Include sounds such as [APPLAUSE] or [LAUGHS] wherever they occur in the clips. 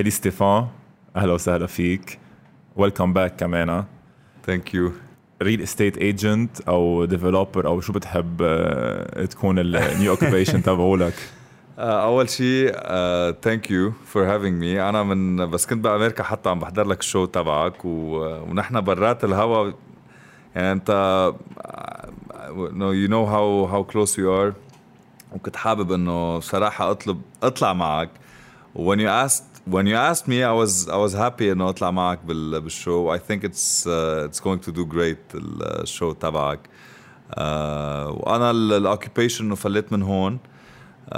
ايلي ستيفان أهلا وسهلا فيك. welcome back كمان. thank you real estate agent أو developer أو شو بتحب آه، تكون ال new occupation [LAUGHS] تبعولك؟ أول شيء thank you for having me أنا من بس كنت بأمريكا حتى عم بحضر لك ال show تبعك ونحن برات الهوا. يعني أنت you know how how close we are وكنت حابب إنه صراحة أطلب أطلع معك. When you asked when you asked me I was I was happy انه اطلع معك بال بال show I think it's uh, it's going to do great ال show تبعك uh, وأنا ال occupation إنه فليت من هون. Uh,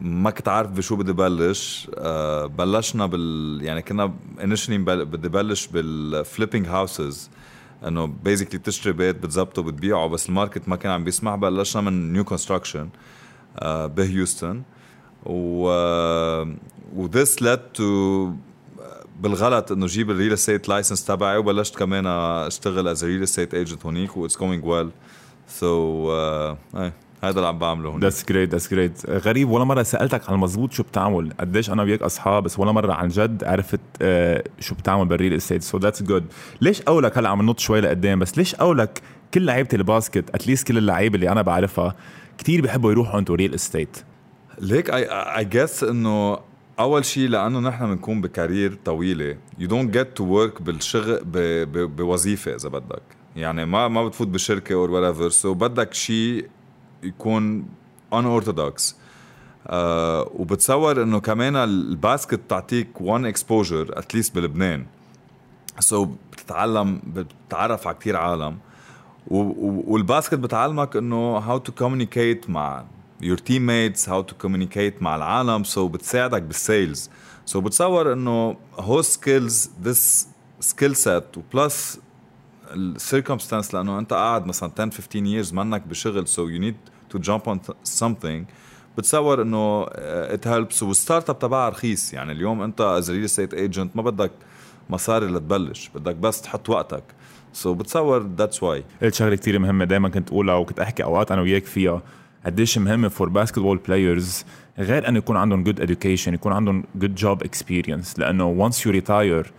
ما كنت عارف بشو بدي بلش. Uh, بلشنا بال يعني كنا initially بدي بلش بال flipping houses إنه basically تشتري بيت بتظبطه بتبيعه بس ال market ما كان عم بيسمح. بلشنا من new construction uh, بهيوستن. و و this led to بالغلط إنه جيب ال real estate license تبعي وبلشت كمان أشتغل as real estate agent هونيك و it's going well so هذا اللي عم بعمله هون ذاتس جريت ذاتس جريت غريب ولا مرة سألتك على المزبوط شو بتعمل؟ قديش أنا وياك أصحاب بس ولا مرة عن جد عرفت uh, شو بتعمل بال real estate so that's good ليش قولك هلا عم نط شوي لقدام؟ بس ليش قولك كل لعيبة الباسكت at least كل اللعيبة اللي أنا بعرفها كثير بيحبوا يروحوا انتو ريل استيت ليك اي اي جس إنه أول شيء لأنه نحن بنكون ب career طويلة. you don't get to work بالشغل بوظيفة إذا بدك. يعني ما ما بتفوت بشركة or whatever so بدك شيء يكون unorthodox آه وبتصور إنه كمان الباسكت بتعطيك one exposure at least بلبنان. so بتتعلم بتتعرف على كثير عالم. والباسكت بتعلمك إنه how to communicate مع your teammates how to communicate مع العالم. So بتساعدك بال sales so بتصور إنه هو skills this skill set و plus ال circumstance لأنه أنت قاعد مثلا 10 15 years منك بشغل so you need to jump on something. بتصور إنه it helps. وال start up تبعها رخيص. يعني اليوم أنت as real estate agent ما بدك مصاري لتبلش. بدك بس تحط وقتك. so بتصور that's why قلت شغلة كثير مهمة دائما كنت أقولها وكنت أحكي أوقات أنا وياك فيها. قديش مهم for basketball players غير انه يكون عندهم good education يكون عندهم good job experience لأنه once you retire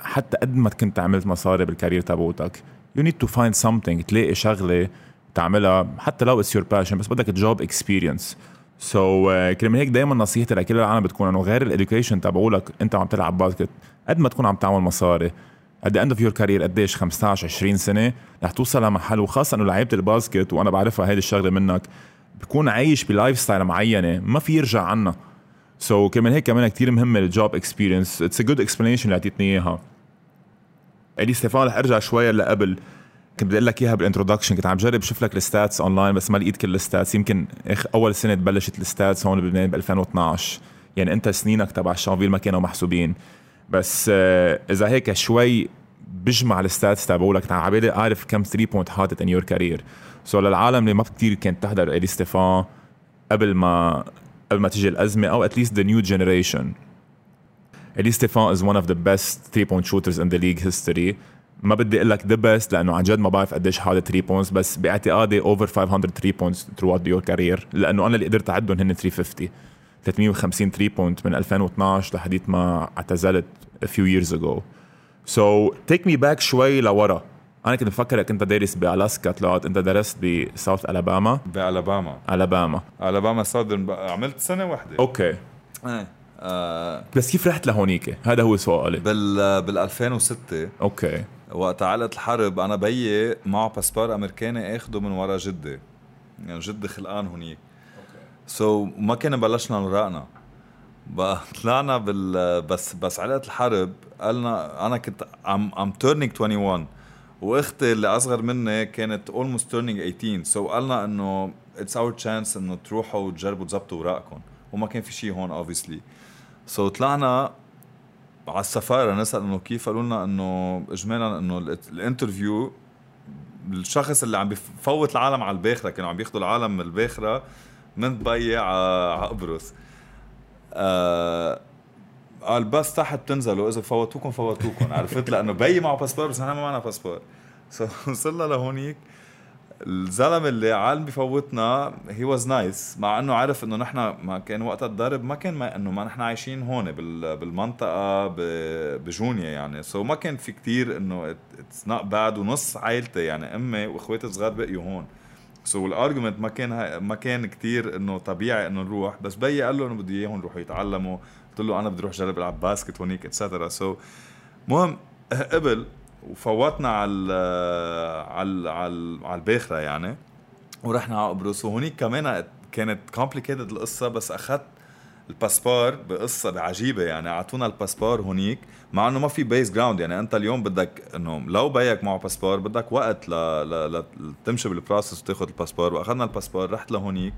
حتى قد ما كنت عملت مصاري بال career تبعتك you need to find something تلاقي شغلة تعملها حتى لو it's your passion بس بدك job experience so كرمال هيك دائما نصيحتي لكل العالم بتكون إنه غير ال education تبعولك أنت عم تلعب باسكت قد ما تكون عم تعمل مصاري. The end of your career قديش 15 20 سنة رح توصل لمحل وخاصة إنه لعيبة الباسكت وأنا بعرفها هيدي الشغلة منك بكون عايش ب lifestyle معينة ما في يرجع عنها so, كمان هيك كمان كثير مهمة ال job experience it's a good explanation اللي اعطيتني إياها. إيلي ستيفان رح أرجع شوي لقبل. كنت بدي أقول لك إياها بال introduction كنت عم جرب أشوف لك ال stats online بس ما لقيت كل ال stats يمكن أول سنة بلشت ال stats هون بلبنان ب 2012 يعني أنت سنينك تبع شانفيل ما كانوا محسوبين. بس آه، إذا هيك شوي بجمع ال stats تبعولك على بالي أعرف كم 3 point حاطط in your career so للعالم اللي ما كثير كانت تحضر إيلي ستيفان قبل ما قبل ما تيجي الأزمة أو at least the new generation إيلي ستيفان is one of the best 3 point shooters in the league history ما بدي أقول لك the best لأنه عن جد ما بعرف قديش حاطط 3 points بس باعتقادي over 500 3 points throughout your career لأنه أنا اللي قدرت أعدهم هن 350 350 3 point من 2012 لحديت ما اعتزلت a few years ago. so take me back شوي لورا. أنا كنت بفكرك أنت دارس بألاسكا طلعت. أنت درست ب South ألاباما. بألاباما. ألاباما. ألاباما Southern عملت سنة واحدة. أوكي. إيه آه. بس كيف رحت لهونيك؟ هذا هو سؤالي. بال بال 2006 okay. وقت علقت الحرب أنا بيي معه باسبور أمريكاني آخده من ورا جدي يعني جدي خلقان هونيك. so, ما كنا بلشنا نراقنا بقى طلعنا بال بس بس علقت الحرب قالنا أنا كنت I'm I'm turning 21 وأختي اللي أصغر مني كانت almost turning 18 so قالنا إنه it's our chance إنه تروحوا وتجربوا تظبطوا اوراقكم وما كان في شيء هون obviously so طلعنا على السفارة نسأل إنه كيف؟ قالوا لنا إنه اجمالا إنه ال interview الشخص اللي عم بفوت العالم على الباخرة كانوا عم بياخذوا العالم من الباخرة. من دبي على قبرص آه قال بس تحت تنزلوا إذا فوتوكم فوتوكم. عرفت؟ لأنه بي معه باسبور بس أنا ما معنا باسبور. [LAUGHS] وصلنا لهونيك. الزلمة اللي عالم بفوتنا he was nice مع إنه عرف إنه نحن ما كان وقت الضرب ما كان ما إنه ما نحن عايشين هون بالمنطقة بجونيا يعني. so ما كان في كتير إنه اتس not bad ونص عائلتي يعني أمي وإخواتي الصغار بقيوا هون. so ال argument ما كان ما كان كثير إنه طبيعي إنه نروح بس بيي قال له انه بده إياهم يروحوا يتعلموا. قلت له أنا بدي أروح جرب ألعب باسكت هونيك etcetera so مهم قبل وفوتنا على على على على الباخرة يعني ورحنا على قبرص. وهونيك كمان كانت complicated القصة بس أخذت الباسبور بقصة عجيبة يعني أعطونا الباسبور هونيك مع إنه ما في base ground يعني أنت اليوم بدك إنه لو بيك معه باسبور بدك وقت ل... ل... ل... تمشي بال process وتاخذ الباسبور وأخذنا الباسبور رحت لهونيك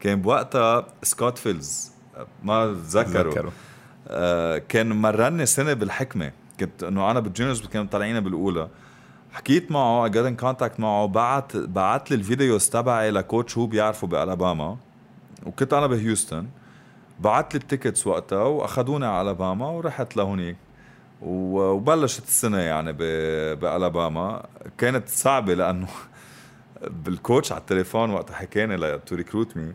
كان بوقتها Scott Fields ما بتذكره آه كان مرني سنة بالحكمة كنت إنه أنا بال juniors كانوا طالعين بالأولى. حكيت معه get in contact معه بعت بعت لي ال videos تبعي ل coach هو بيعرفه بألاباما وكنت أنا بهيوستن. بعت لي ال tickets وقتها وأخذوني على ألاباما ورحت لهونيك. وبلشت السنة يعني بألاباما. كانت صعبة لأنه [LAUGHS] بال coach على التليفون وقتها حكاني to recruit me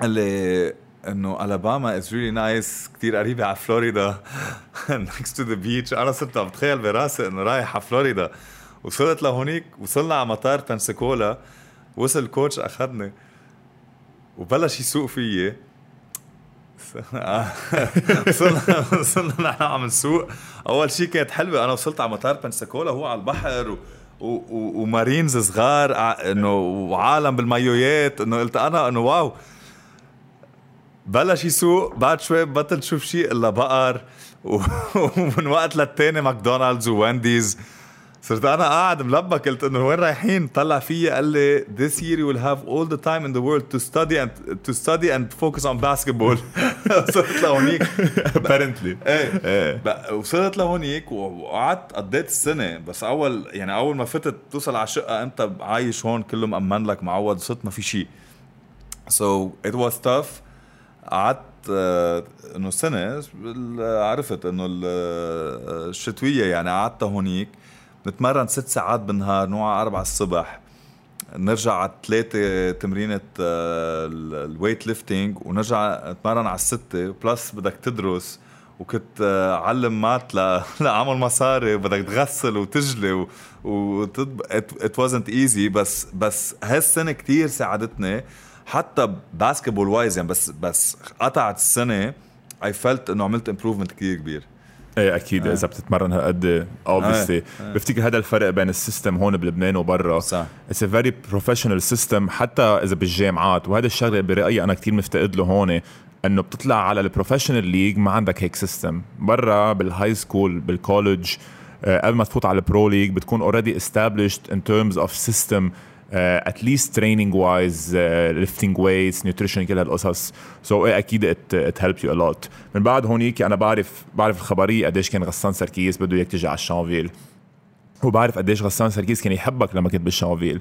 قال لي إنه ألاباما is really nice كثير قريبة على فلوريدا next to the beach أنا صرت عم بتخيل براسي إنه رايح على فلوريدا. وصلت لهونيك وصلنا على مطار بنساكولا وصل ال coach أخذني. وبلش يسوق فيي. [LAUGHS] وصلنا وصلنا نحن عم نسوق. أول شيء كانت حلوة أنا وصلت على مطار بنساكولا هو على البحر و... و... و... ومارينز صغار إنه وعالم بالمايويات إنه قلت أنا إنه wow. بلش يسوق بعد شوي بطل تشوف شيء إلا بقر [LAUGHS] ومن وقت للتاني ماكدونالدز ووينديز. صرت أنا قاعد ملبك قلت إنه وين رايحين؟ طلع فيي قال لي this year you will have all the time in the world to study and to study and focus on basketball. [LAUGHS] وصلت لهونيك apparently. إيه. إيه. وصلت لهونيك وقعدت قضيت السنة. بس أول يعني أول ما فتت توصل على الشقة انت عايش هون كله مأمن لك معود صرت ما في شيء. So it was tough. قعدت آه، إنه سنة عرفت إنه آه، الشتوية يعني قعدت هونيك. نتمرن ست ساعات بالنهار نوع أربعة الصبح. نرجع على ثلاثة تمرينة آه، ال weight lifting ونرجع نتمرن على الستة. plus بدك تدرس وكنت علم math [LAUGHS] لعمل مصاري. وبدك تغسل وتجلي و. it wasn't easy بس بس هالسنة كثير ساعدتني. حتى basketball wise يعني بس بس قطعت السنة اي felt إنه عملت improvement كثير كبير. إيه أكيد آه. اذا بتتمرن هالقد obviously آه. آه. بفتكر هذا الفرق بين ال system هون بلبنان وبرا صح it's a very professional system حتى إذا بالجامعات وهذا الشغلة برأيي أنا كثير مفتقد له هون إنه بتطلع على ال professional league ما عندك هيك system برا بال high school بال college قبل ما تفوت على ال pro league بتكون already established in terms of system at least training wise lifting weights nutrition كل هالقصص. so so, إيه أكيد it helped you a lot من بعد هونيك أنا بعرف بعرف الخبريه قديش كان غسان سركيس بده اياك تجي على الشانفيل. وبعرف قديش غسان سركيس كان يحبك لما كنت بالشانفيل.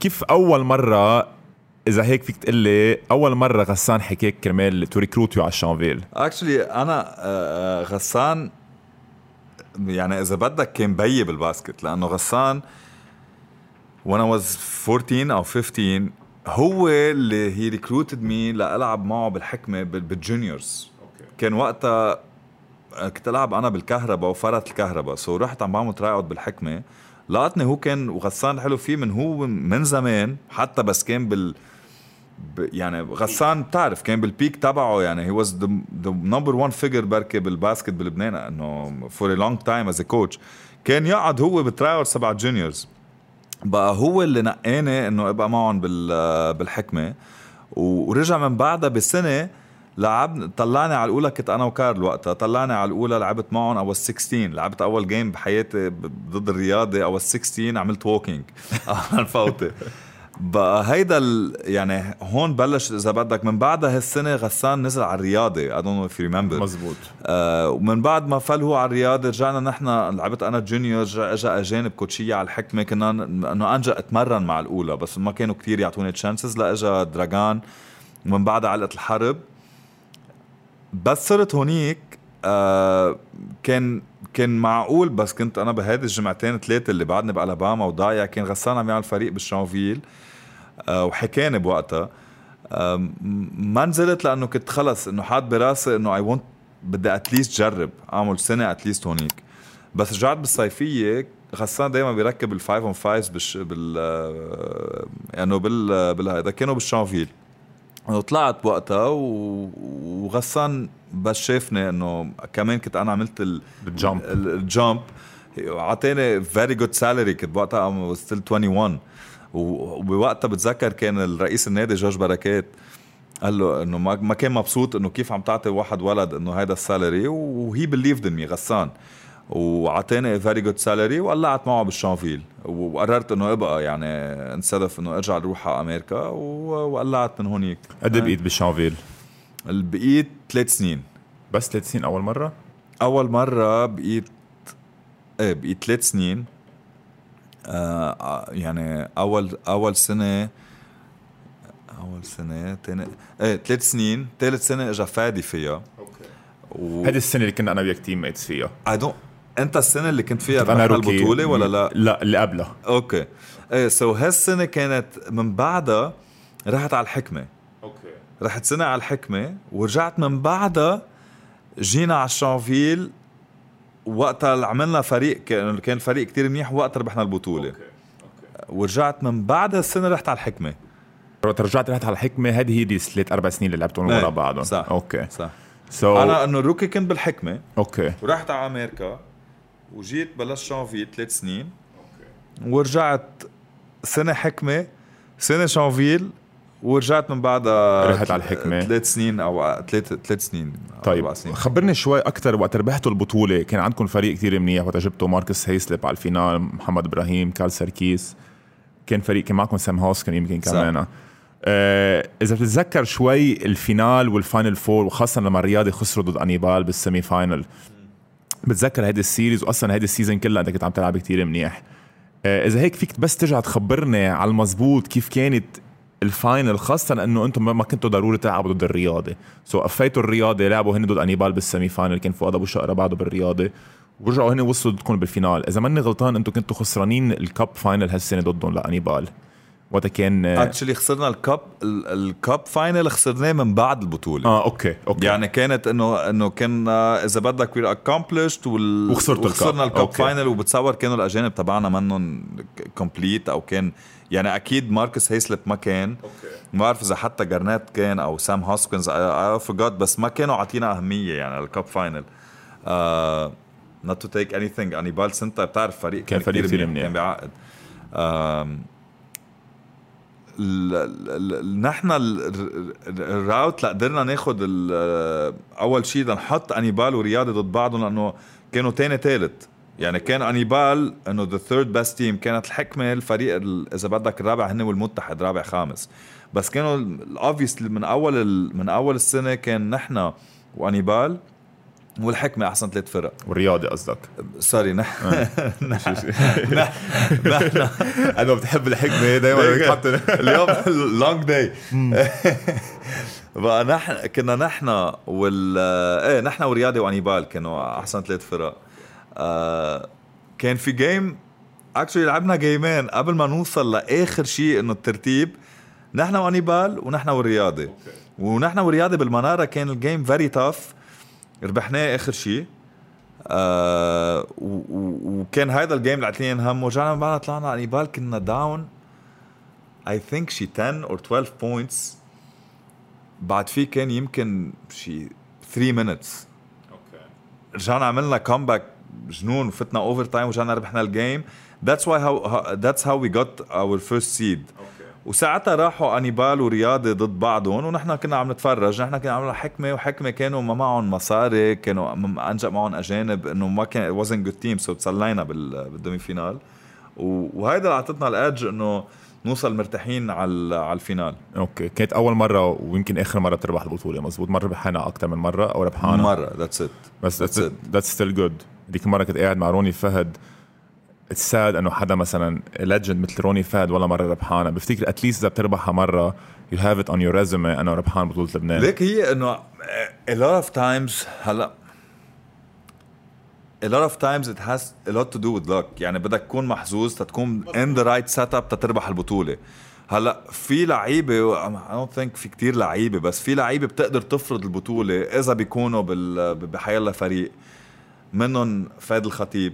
كيف أول مره إذا هيك فيك تقول لي أول مرة غسان حكيك كرمال to recruit you على الشانفيل؟ actually أنا آه، آه، غسان يعني إذا بدك كان بيي بال basket لأنه غسان وأنا was 14 أو 15 هو اللي he recruited me لألعب معه بالحكمة بال juniors كان وقتها كنت ألعب أنا بالكهرباء وفرطت الكهرباء. so رحت عم بعمل try out بالحكمة. لقطني هو كان وغسان حلو فيه من هو من زمان حتى بس كان بال يعني غسان بتعرف كان بال peak تبعه يعني. he was the number 1 figure بركي بال basket بلبنان. إنه for a long time as coach كان يقعد هو بال try out تبع ال juniors بقى هو اللي نقاني إنه أبقى معهم بالحكمة. ورجع من بعدها بسنة لعب طلعني على الأولى كنت أنا وكارل وقتها طلعني على الأولى لعبت معهم اول 16 لعبت أول game بحياتي ضد الرياضة اول 16 عملت walking على الفوته بقى هيدا ال... يعني هون بلش إذا بدك من بعدها هالسنة غسان نزل على الرياضة. I don't know if remember مزبوط. آه ومن بعد ما فل هو على الرياضة رجعنا نحن لعبت أنا junior اجى أجانب coach ية على الحكمة كنا إنه أنجأ أتمرن مع الأولى بس ما كانوا كثير يعطوني chances لاجا دراجان ومن بعدها علقت الحرب. بس صرت هونيك آه كان كان معقول بس كنت أنا بهيدي الجمعتين ثلاثة اللي بعدني بألاباما وضايع كان غسان عم يعمل فريق بالشانفيل. آه وحكاني بوقتها. آه ما نزلت لأنه كنت خلص إنه حاط براسي إنه I want بدي at least جرب أعمل سنة at least هونيك. بس رجعت بالصيفية غسان دائما بيركب ال five on fives بالش بال يعني بال بالهيدا كانوا بالشانفيل. وطلعت بوقتها وغسان بس شافني إنه كمان كنت أنا عملت ال jump ال jump اعطاني very good salary كنت بوقتها still 21 وبوقتها بتذكر كان الرئيس النادي جورج بركات قال له إنه ما كان مبسوط إنه كيف عم تعطي واحد ولد إنه هيدا ال salary و he believed in me غسان وعطاني very good salary وقلعت معه بالشانفيل. وقررت إنه أبقى يعني انسدف إنه أرجع أروح على أمريكا وقلعت من هونيك قد إيه بقيت بالشانفيل؟ بقيت ثلاث سنين. بس ثلاث سنين أول مرة؟ أول مرة بقيت إيه بقيت ثلاث سنين. يعني أول أول سنة أول سنة تاني إيه ثلاث سنين ثالث سنة اجى فادي فيها okay. هذه السنة اللي كنا أنا وياك teammates فيها I don't أنت السنة اللي كنت فيها أنا البطوله ولا لا؟ لا اللي قبلها. okay. إيه so هالسنة كانت من بعدها رحت على الحكمة. okay. رحت سنة على الحكمة ورجعت من بعدها جينا على الشانفيل وقتها عملنا فريق كان فريق كتير منيح وقتها ربحنا البطولة. okay okay. ورجعت من بعد السنة رحت على الحكمة. وقت رجعت رحت على الحكمة هذه هيدي الثلاث أربع سنين اللي لعبتهم ورا بعضهم. صح okay. صح. So... أنا إنه ال rookie كنت بالحكمة. okay. ورحت على أمريكا وجيت بلشت شانفيل ثلاث سنين. okay. ورجعت سنة حكمة سنة شانفيل ورجعت من بعدها رحت على الحكمة. ثلاث سنين أو ثلاث ثلاث سنين طيب سنين. خبرني شوي أكثر وقت ربحتوا البطولة. كان عندكم فريق كثير منيح وقت جبتوا ماركس هيسلب على ال finale محمد إبراهيم كارل سركيس كان فريق كان معكم سام هوسكن يمكن كمان. آه إذا بتتذكر شوي ال finale وال final four وخاصة لما الرياضي خسروا ضد أنيبال بال semi final. بتذكر هيدي ال series واصلا هيدي ال season كلها أنت كنت عم تلعب كتير منيح. آه إذا هيك فيك بس ترجع تخبرني على المزبوط كيف كانت ال final خاصة انه أنتم ما كنتوا ضروري تلعبوا ضد الرياضي، so so, قفيتوا الرياضي لعبوا هن ضد أنيبال بال semi final كان فؤاد ابو شقرة بعده بالرياضي ورجعوا هن وصلوا ضدكم بال finale، إذا ماني غلطان أنتم كنتوا خسرانين ال cup final هالسنة ضدهم لأنيبال. وقتها كان actually خسرنا ال cup ال cup final خسرناه من بعد البطولة. آه okay okay. يعني كانت إنه إنه كان إذا بدك we're accomplished وال... وخسرتوا وخسرنا ال cup okay. final وبتصور كانوا الأجانب تبعنا منهم complete أو كان يعني أكيد ماركس هيسلب ما كان. okay. ما بعرف إذا حتى جارنيت كان أو سام هوسكنز I forgot بس ما كانوا عاطينا أهمية يعني ال cup final آه not to take anything أنيبال سنتا بتعرف فريق كان, كان فريق كثير منيح كان بعقد آه نحن ال route لا قدرنا ناخذ أول شيء لنحط أنيبال ورياضي ضد بعضهم لأنه كانوا تاني ثالث يعني كان أنيبال إنه the third best team كانت الحكمة الفريق إذا بدك الرابع هن والمتحد رابع خامس. بس كانوا ال obvious من أول من أول السنة كان نحن وأنيبال والحكمة أحسن ثلاث فرق. والرياضي قصدك. sorry نحن [LAUGHS] نحن. أنا بتحب الحكمة دايما بتحط اليوم [LAUGHS] long day [LAUGHS] بقى نحن كنا نحن وال إيه نحن ورياضي وانيبال كانوا أحسن ثلاث فرق. آه كان في game actually لعبنا game ين قبل ما نوصل لآخر شيء إنه الترتيب. نحن وانيبال ونحن والرياضي ونحن والرياضي بالمنارة كان ال game very tough ربحناه آخر شيء آه وكان هذا ال game اللي الاثنين هم ورجعنا بعدها طلعنا على أنيبال كنا down I think شي 10 or 12 points بعد في كان يمكن شي 3 minutes okay. رجعنا عملنا comeback جنون وفتنا overtime ورجعنا ربحنا ال game. that's why how that's how we got our first seed وساعتها راحوا أنيبال ورياضي ضد بعضهم ونحن كنا عم نتفرج نحن كنا عملنا حكمة وحكمة كانوا ما معهم مصاري كانوا انجا معهم أجانب إنه ما كان wasn't good team so تسلينا بال demi-finale وهيدا اللي أعطتنا ال edge إنه نوصل مرتاحين على على ال finale. okay. كانت أول مرة ويمكن آخر مرة تربح البطولة مزبوط؟ مره ربحنا أكثر من مرة أو ربحانا؟ مرة. that's it بس that's that's still good ديك المرة كنت قاعد مع روني فهد it's sad إنه حدا مثلا legend مثل روني فهد ولا مرة ربحانة. بفتكر at least إذا بتربحها مرة you have it on your résumé أنا ربحان بطولة لبنان. ليك هي إنه a lot of times هلا a lot of times it has a lot to do with luck. يعني بدك تكون محظوظ تتكون in the right setup تتربح البطولة. هلا في لعيبة I don't think في كتير لعيبة بس في لعيبة بتقدر تفرض البطولة إذا بيكونوا بال بحيالله فريق. منهم فادي الخطيب.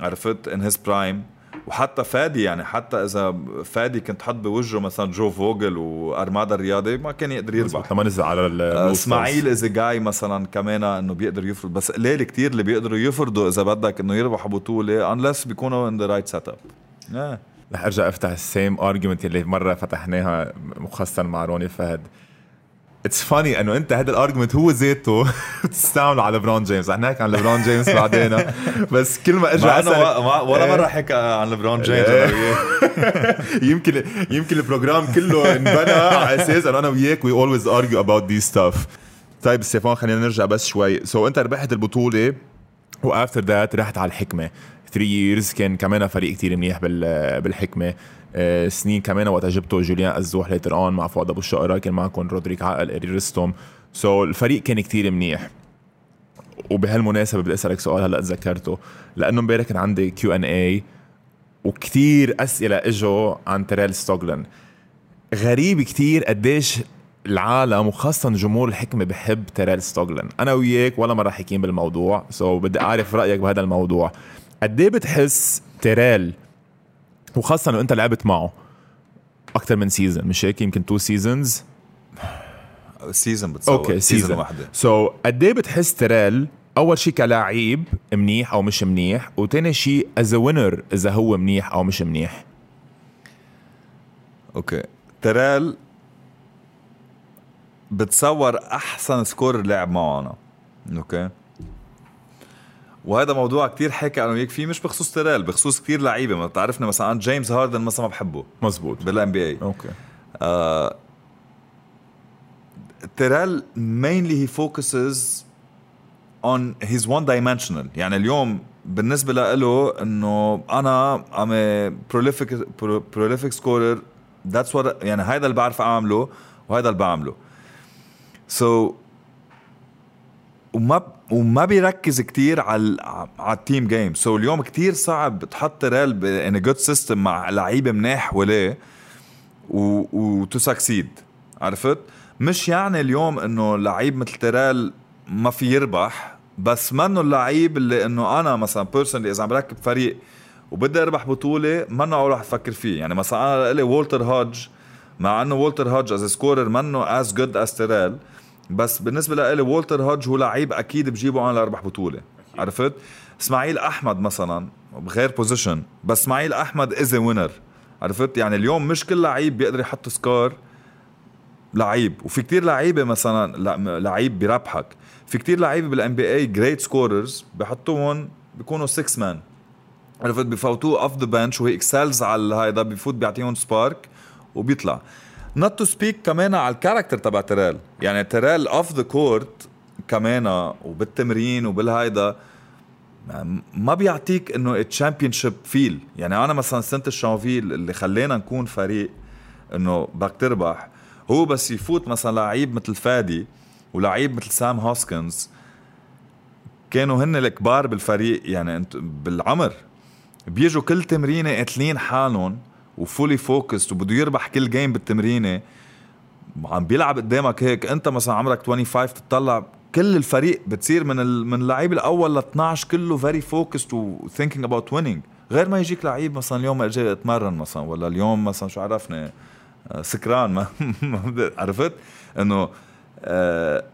عرفت in his prime وحتى فادي يعني حتى إذا فادي كنت حط بوجهه مثلا جو فوجل وأرمادا الرياضي ما كان يقدر يربح. لما نزل على آه، إسماعيل اذا جاي مثلا كمان إنه بيقدر يفرض بس قليل كتير اللي بيقدروا يفرضوا إذا بدك إنه يربحوا بطوله unless بيكونوا in the right setup رح أرجع أفتح ال same argument اللي مرة فتحناها مخصصا مع روني فهد. it's funny إنه أنت هذا ال argument هو ذاته [LAUGHS] بتستعمله على ليبرون جيمس. رح نحكي عن ليبرون جيمس بعدين. [LAUGHS] بس كل ما ارجع اسال ولا مرة حكى عن ليبرون جيمس. [LAUGHS] يمكن يمكن ال program كله انبنى على أساس إنه أنا وياك we always argue about this stuff طيب ستيفان خلينا نرجع بس شوي. so, أنت ربحت البطولة و after that رحت على الحكمة. 3 years كان كمان فريق كتير منيح بالحكمة. سنين كمان وقت جبتوا جوليان ازوح later on مع فؤاد أبو الشقره كان معكم رودريك عقل إيلي رستم. so, الفريق كان كتير منيح. وبهالمناسبة بدي أسألك سؤال هلأ تذكرته. لأنه امبارح كان عندي Q and A وكتير أسئلة إجوا عن تيريل ستوغلن غريب كتير قديش العالم وخاصة جمهور الحكمة بحب تيريل ستوغلن أنا وياك ولا مرة حكيين بالموضوع so بدي أعرف رأيك بهذا الموضوع. قد بتحس تيريل وخاصة انه انت لعبت معه أكثر من season مش هيك؟ يمكن two seasons season بتصور okay season واحدة. so, قد إيه بتحس تيريل أول شيء كلاعب منيح أو مش منيح وثاني شيء is winner إذا هو منيح أو مش منيح. okay. تيريل بتصور أحسن scorer لعب معه أنا. okay. وهذا موضوع كتير حكي أنا وياك فيه مش بخصوص تيريل بخصوص كتير لعيبة. ما بتعرفنا مثلا أنا جيمس هاردن مثلا ما بحبه. مزبوط بال NBA okay. آه تيريل mainly he focuses on his one dimensional يعني اليوم بالنسبة له إنه أنا I'm prolific prolific scorer that's what يعني هذا اللي بعرف أعمله وهذا اللي بعمله. so, وما وما بيركز كتير على على ال team game so اليوم كتير صعب تحط تيريل in good system مع لعيبه مناح وليه و to succeed عرفت؟ مش يعني اليوم إنه لعيب مثل تيريل ما في يربح بس منه اللعيب اللي إنه أنا مثلا personally إذا عم بركب فريق وبدي أربح بطولة منه اول رح أفكر فيه. يعني مثلا أنا لي وولتر هودج مع إنه وولتر هودج is scorer منه as good as تيريل بس بالنسبة لإلي وولتر هودج هو لعيب أكيد بجيبه أنا لاربح بطولة. عرفت؟ إسماعيل أحمد مثلا بغير position بس إسماعيل أحمد is winner عرفت؟ يعني اليوم مش كل لعيب بيقدر يحط score لعيب. وفي كتير لعيبة مثلا لعيب بيربحك في كتير لعيبة بال NBA great scorers بحطوهم بيكونوا 6 man عرفت؟ بفوتوه off the bench و he excels على هيدا بفوت بيعطيهم spark وبيطلع. not to speak كمان على ال character تبع تيريل يعني تيريل off the court كمان وبالتمرين وبالهيدا ما بيعطيك إنه championship feel يعني أنا مثلا سنة الشانفيل اللي خلينا نكون فريق إنه بدك تربح هو بس يفوت مثلا لعيب مثل فادي ولعيب مثل سام هوسكنز كانوا هن الكبار بالفريق يعني بالعمر. بيجوا كل تمرينة قاتلين حالهم و fully focused وبده يربح كل game بالتمرينة عم بيلعب قدامك هيك انت مثلا عمرك 25 تطلع كل الفريق بتصير من ال... من اللعيب الأول ل 12 كله very focused و thinking about winning غير ما يجيك لعيب مثلا اليوم اجى اتمرن مثلا ولا اليوم مثلا شو عرفني آه، سكران ما [LAUGHS] عرفت إنه آه،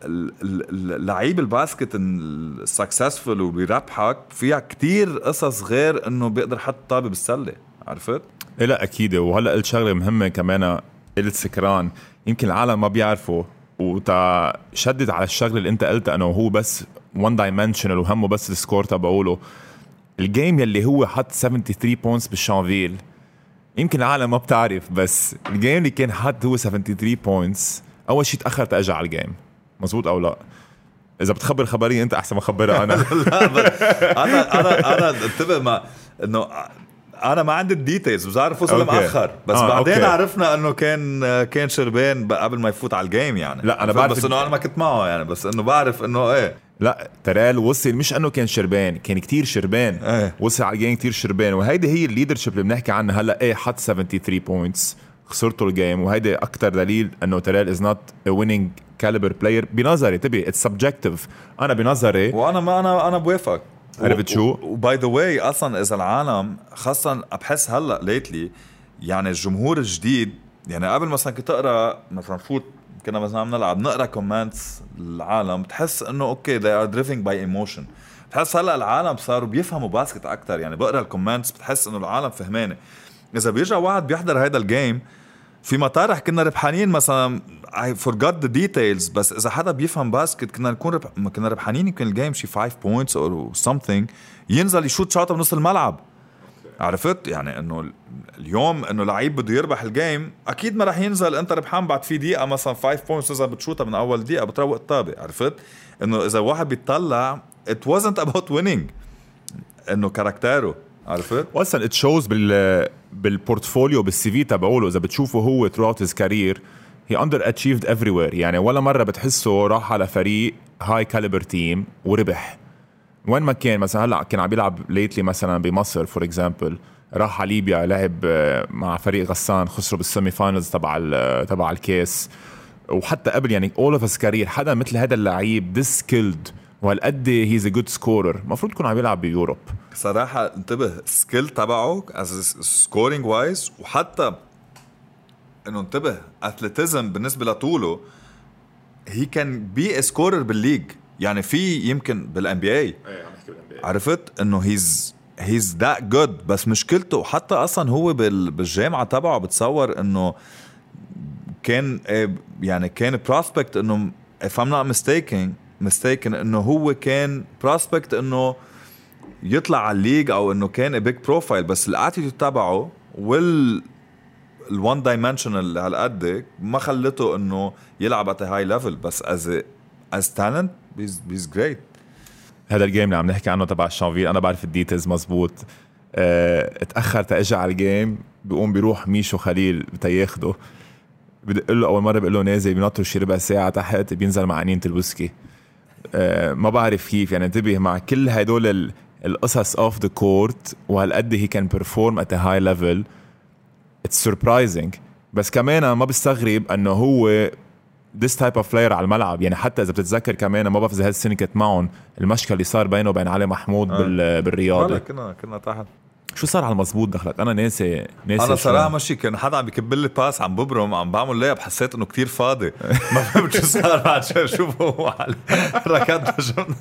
لعيب ال basket ال successful وبيربحك فيها كتير قصص غير إنه بيقدر يحط طابة بالسلة عرفت؟ إيه لا أكيد. وهلأ قلت شغلة مهمة كمان قلت سكران. يمكن العالم ما بيعرفوا وتا شدد على الشغلة اللي أنت قلتها انه هو بس one dimensional وهمه بس ال score تبعوله. ال game يلي هو حط 73 points بالشانفيل. يمكن العالم ما بتعرف بس ال game اللي كان حط هو 73 بوينتس أول شيء تاخر تاجى على ال game مزبوط أو لا؟ إذا بتخبر خبرية أنت أحسن ما خبرها أنا. [LAUGHS] لا أنا أنا أنا انتبه ما إنه أنا ما عندي ال details بس بعرف وصل مأخر. بس آه بعدين okay. عرفنا إنه كان كان شربان قبل ما يفوت على ال game يعني. لا أنا بعرف بس إنه أنا ما كنت معه يعني. بس إنه بعرف إنه إيه. لا ترال وصل مش إنه كان شربان كان كتير شربان إيه. وصل على ال game كتير شربان وهيدي هي ال leadership اللي بنحكي عنها هلأ. إيه حط 73 points خسرتوا ال game وهيدي أكثر دليل إنه ترال is not winning caliber player بنظري تبي it's subjective أنا بنظري وأنا ما أنا أنا بوافقك. عرفت شو؟ و by the way أصلا إذا العالم خاصه بحس هلأ lately يعني الجمهور الجديد يعني قبل مثلا كنت تقرا مثلا فوت كنا مثلا عم نلعب نقرأ comments العالم بتحس إنه okay they are driven by emotion بتحس هلأ العالم صاروا بيفهموا basket أكثر يعني بقرأ ال comments بتحس إنه العالم فهمانة إذا بيرجع واحد بيحضر هيدا ال game في مطارح كنا ربحانين مثلا I forgot the details بس إذا حدا بيفهم basket كنا نكون رب... كنا ربحانين يمكن ال game شي 5 points أو something ينزل يشوت شاطه بنص الملعب. عرفت؟ يعني إنه اليوم إنه لعيب بده يربح ال game أكيد ما راح ينزل. أنت ربحان بعد في دقيقة مثلا 5 points إذا بتشوتها من أول دقيقة بتروق الطابه عرفت؟ إنه إذا واحد بيطلع it wasn't about winning. إنه character ه. عرفت أصلا it shows بال بال portfolio بال CV تبعوله. إذا بتشوفه هو throughout his career he underachieved everywhere يعني ولا مرة بتحسه راح على فريق high caliber team وربح. وين ما كان مثلا هلأ كان عم بيلعب lately مثلا بمصر for example راح على ليبيا لعب آه، مع فريق غسان خسروا بال semi finals تبع ال- تبع الكاس. وحتى قبل يعني all of career حدا مثل هذا اللعيب this skilled وهالقد he's a good scorer المفروض يكون عم يلعب ب Europe. صراحة انتبه skill تبعه is scoring wise وحتى إنه انتبه athleticism بالنسبة لطوله he can be scorer بال league. يعني في يمكن بال NBA عرفت؟ إنه he's he's that good بس مشكلته حتى أصلا هو بال- بالجامعة تبعه بتصور إنه كان آه، يعني كان prospect إنه if I'm not mistaken mistaken إنه هو كان prospect إنه يطلع على ال league أو إنه كان big profile بس ال attitude تبعه وال ال one dimensional هالقد ما خلته إنه يلعب at high level بس as as talent he's great هذا ال game اللي عم نحكي عنه تبع الشانفيل أنا بعرف ال details مزبوط. آه اتاخر تاجى على ال game بيقوم بيروح ميشو خليل بتياخده بدق له أول مرة بقول له نازل بينطر شي ربع ساعة تحت بينزل مع قنينه الويسكي. ما بعرف كيف. يعني انتبه مع كل هدول ال- القصص off the court وهالقد he can perform at high level it's surprising بس كمان ما بستغرب إنه هو this type of player على الملعب. يعني حتى إذا بتتذكر كمان ما بعرف إذا هالسنة كانت معهم المشكل اللي صار بينه وبين علي محمود آه. بال بالرياضة. كنا كنا تحت. شو صار على المزبوط دخلك؟ أنا ناسي ناسي أنا شو. صراحة ماشي كان حدا عم بكب لي pass عم ببرم عم بعمل layup حسيت إنه كتير فاضي. ما فهمت شو صار بعد على- ركضنا شفنا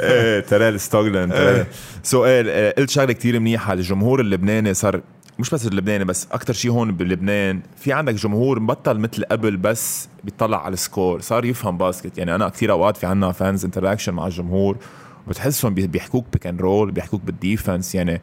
إيه ترال ستوغلن ترال سؤال آه، قلت شغلة كتير منيحة الجمهور اللبناني صار مش بس اللبناني بس أكثر شيء هون بلبنان في عندك جمهور مبطل مثل قبل بس بيطلع على ال score صار يفهم basket. يعني أنا كثير أوقات في عنا fans interaction مع الجمهور وبتحسهم بي- بيحكوك pick and roll بيحكوك بال defense يعني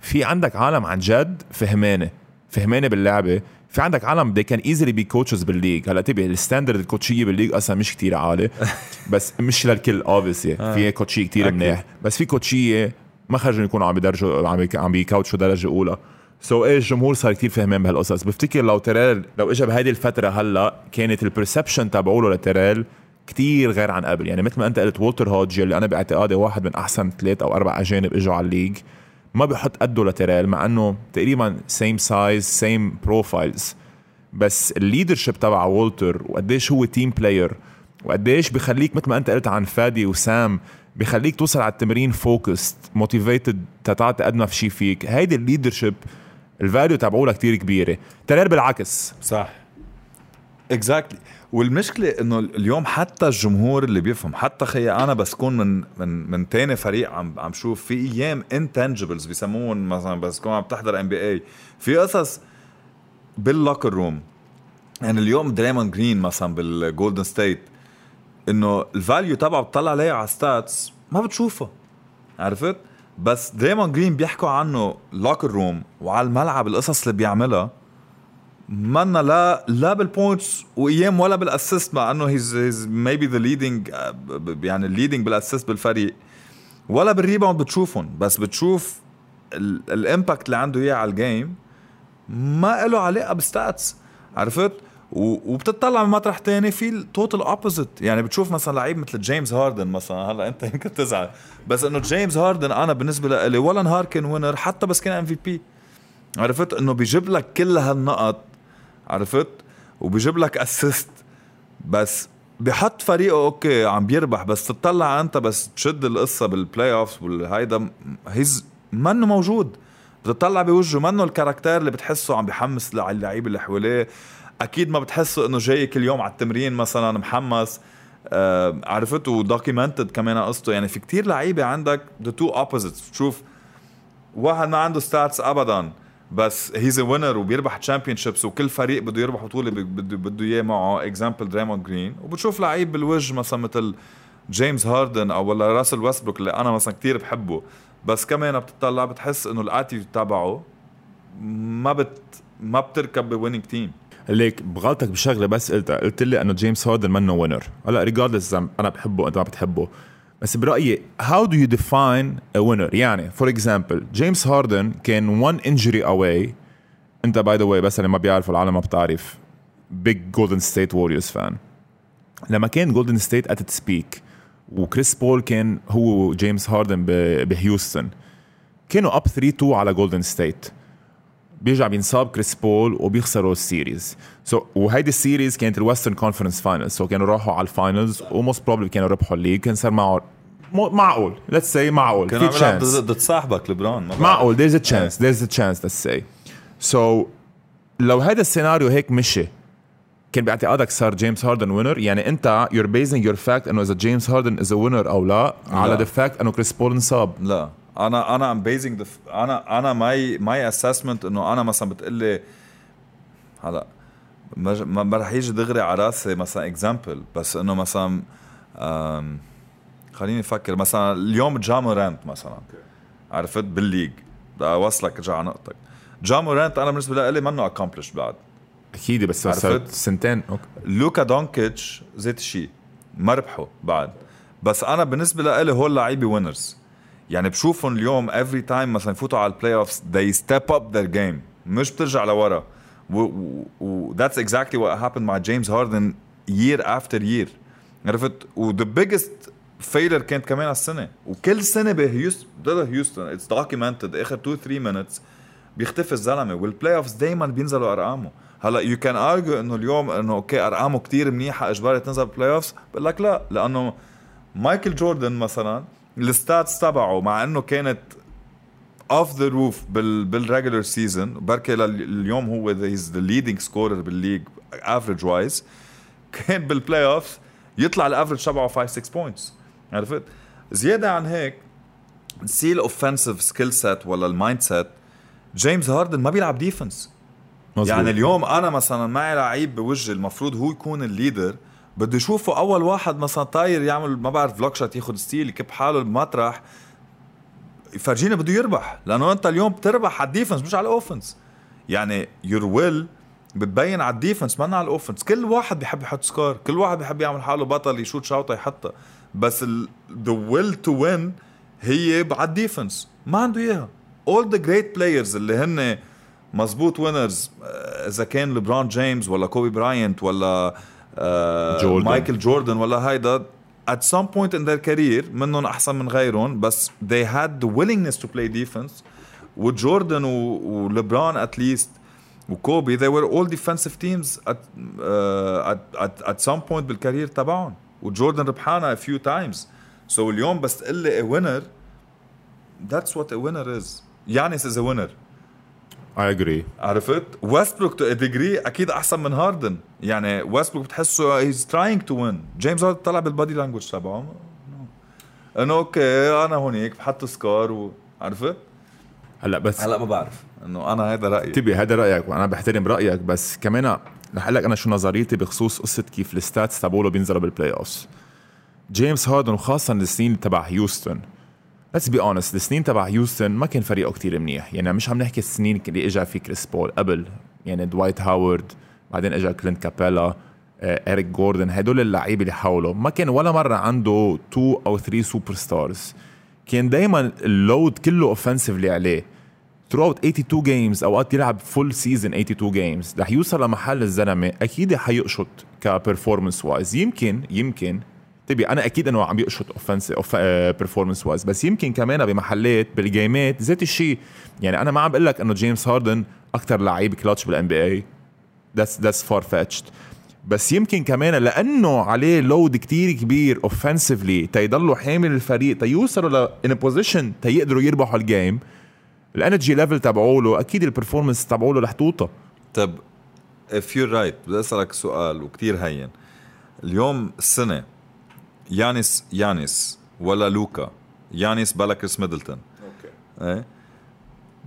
في عندك عالم عن جد فهمانة فهمانة باللعبة. في عندك عالم they can easily be coaches بال league. هلأ تبي ال standard الكوتشيه بال league أصلا مش كتير عالي [LAUGHS] بس مش للكل obviously في كوتشيه كتير. منيح. بس في كوتشيه ما خرجوا يكونوا عم يدرجوا عم عم بيكوتشوا درجة أولى. so so إيه الجمهور صار كتير فهمان بهالقصص. بفتكر لو تريل لو اجى بهيدي الفترة هلأ كانت ال perception تبعوله لتريل كتير غير عن قبل. يعني مثل ما انت قلت وولتر هودج اللي أنا باعتقادي واحد من أحسن ثلاث أو أربع أجانب إجوا على ال league ما بحط قده لتريل مع إنه تقريبا same size same profiles بس ال leadership تبع وولتر وقديش هو team player وقديش بخليك مثل ما انت قلت عن فادي وسام بخليك توصل على التمرين focused motivated تتعطي قد ما في شيء فيك. هيدي ال leadership ال value تبعولها كتير كبيرة. تريل بالعكس. صح. exactly والمشكلة إنه اليوم حتى الجمهور اللي بيفهم حتى خي أنا بس كون من من من تاني فريق عم عم شوف في أيام intangibles بيسموهم مثلا بس كون عم تحضر NBA في قصص بال locker room يعني اليوم دريمون جرين مثلا بالجولدن ستيت إنه ال value تبعه بتطلع عليه على stats ما بتشوفه. عرفت؟ بس دريمون جرين بيحكوا عنه locker room وعلى الملعب القصص اللي بيعملها. منا لا لا بال points وإيام ولا بال assist مع إنه he's he's maybe the leading يعني ال leading بال assist بالفريق. ولا بال rebound بتشوفهم بس بتشوف ال impact اللي عنده إياه على ال game ما له علاقة بال stats عرفت؟ وبتطلع من مطرح تاني في ال total opposite يعني بتشوف مثلا لعيب مثل جيمس هاردن مثلا هلأ أنت يمكن تزعل. بس إنه جيمس هاردن أنا بالنسبة لي ولا نهار كان winner حتى بس كان MVP عرفت؟ إنه بيجيب لك كل هالنقط عرفت؟ وبيجيب لك assist بس بحط فريقه okay عم بيربح بس تطلع أنت بس تشد القصة بال playoff والهيدا he's منه موجود. بتطلع بوجهه منه ال character اللي بتحسه عم بيحمس اللعيبه اللي حواليه. أكيد ما بتحسه إنه جاي كل يوم على التمرين مثلا محمس. آه عرفت؟ و documented كمان قصته. يعني في كتير لعيبة عندك the two opposites بتشوف واحد ما عنده stats ابدا. بس he's winner وبيربح championships وكل فريق بده يربح بطولة بده بده إياه معه. example دريمون جرين وبتشوف لعيب بالوجه مثلا مثل جيمس هاردن أو ولا راسل ويستبروك اللي أنا مثلا كتير بحبه. بس كمان بتطلع بتحس إنه ال attitude تبعه ما بت ما بتركب ب winning team ليك بغلطك بشغلة بس قلتها. قلت لي إنه جيمس هاردن منه winner هلأ regardless أنا بحبه أنت ما بتحبه. بس برأيي how do you define a winner يعني for example جيمس هاردن كان one injury away انت by the way بس اللي ما بيعرفوا العالم ما بتعرف. بيج جولدن ستيت ووريرز فان لما كان جولدن ستيت at its peak وكريس بول كان هو جيمس هاردن بهيوستن كانوا up 3 2 على جولدن ستيت بيرجع بينصاب كريس بول وبيخسروا ال series. so so, وهيدي ال series كانت ال Western Conference Finals so كانوا راحوا على ال finals و most probably كانوا ربحوا ال league كان صار معه معقول. let's say معقول. في chance ضد صاحبك لبران معقول. There's a chance. There's a chance let's say. So لو هذا السيناريو هيك مشي كان باعتقادك صار جيمس هاردن winner يعني انت you're basing your fact إنه إذا جيمس هاردن is winner أو لا, لا. على the fact إنه كريس بول انصاب. لا. أنا أنا I'm basing أنا أنا my my assessment إنه أنا مثلا بتقلي هلا ما, ما رح يجي دغري على راسي مثلا example بس إنه مثلا خليني أفكر مثلا اليوم جامورانت مثلا عرفت؟ بال league. بدي أوصلك ارجع على نقطتك. جامورانت أنا بالنسبة لي منه accomplished بعد. أكيد بس صار سنتين. okay لوكا دونكيتش زيت الشيء ما ربحوا بعد. بس أنا بالنسبة لي هول لعيبة winners يعني بشوفهم اليوم every time مثلا يفوتوا على ال playoffs they step up their game. مش بترجع لورا. و that's exactly what happened مع جيمس هاردن year after year. عرفت؟ و the biggest failure كانت كمان على السنة. وكل سنة بهيوستن ضد هيوستن it's documented آخر 2 3 minutes بيختفي الزلمة. وال playoffs دائما بينزلوا أرقامه. هلأ you can argue إنه اليوم إنه okay أرقامه كتير منيحة إجباري تنزل بال playoffs بقول لك لا لأنه مايكل جوردن مثلا ال stats تبعه مع إنه كانت off the roof بال بال regular season بركي اليوم هو he's the leading scorer بال league average wise كان بال playoff يطلع ال average تبعه 5 6 points عرفت؟ زيادة عن هيك سي ال offensive skill set ولا ال mindset جيمس هاردن ما بيلعب defense يعني اليوم أنا مثلا معي لعيب بوجه المفروض هو يكون ال leader بده يشوفه أول واحد مثلا طاير يعمل ما بعرف block shot ياخذ steal يكب حاله بمطرح يفرجينا بده يربح لأنه أنت اليوم بتربح على ال defense مش على ال offense يعني your will بتبين على ال defense ما على ال offense كل واحد بيحب يحط score كل واحد بيحب يعمل حاله بطل يشوت شوطة يحطها. بس the will to win هي على ال defense. ما عنده إياها. All the great players اللي هن مزبوط winners إذا كان لبرون جيمس ولا كوبي براينت ولا جوردن. مايكل جوردن ولا هيدا at some point in their career منهم احسن من غيرهم بس they had the willingness to play defense وجوردن ولبران at least وكوبي they were all defensive teams at, uh, at, at, at some point بال career تبعهم وجوردن ربحانها a few times so اليوم بس تقول لي a winner that's what a winner is يانس is a winner I agree عرفت؟ ويستبروك to degree أكيد أحسن من هاردن يعني ويستبروك بتحسه he's trying to win جيمس هاردن طلع بال body language تبعه. إنه okay أنا هونيك بحط score و... عرفت؟ هلا بس هلا ما بعرف. إنه أنا هذا رأيي. تبي هذا رأيك وأنا بحترم رأيك بس كمان رح أقول لك أنا شو نظريتي بخصوص قصة كيف ال stats تبعوله بينزلوا بال playoffs جيمس هاردن وخاصة السنين تبع هيوستن let's be honest السنين تبع هيوستن ما كان فريقه كتير منيح. يعني مش عم نحكي السنين اللي اجى في كريس بول قبل. يعني دوايت هاورد بعدين اجى كلينت كابيلا اريك جوردن هدول اللعيبة اللي حوله ما كان ولا مرة عنده two أو three superstars كان دائما ال load كله offensively عليه. Throughout 82 games أوقات يلعب full season 82 games رح يوصل لمحل الزلمة أكيد حيقشط ك performance wise يمكن يمكن تبي. أنا أكيد إنه عم يقشط offense performance wise بس يمكن كمان بمحلات بال gameات ذات الشيء. يعني أنا ما عم بقول لك إنه جيمس هاردن أكثر لعيب كلتش بالان بي اي that's that's far-fetched بس يمكن كمان لأنه عليه load كتير كبير اوفنسively تيضلوا حامل الفريق تيوصلوا ل in position تيقدروا يربحوا ال game ال energy level تبعوله أكيد ال performance تبعوله رح توطى. طب if you're right بدي أسألك سؤال وكتير هين. اليوم السنة يانس يانس ولا لوكا. يانس بلا كريس ميدلتون Okay. إيه؟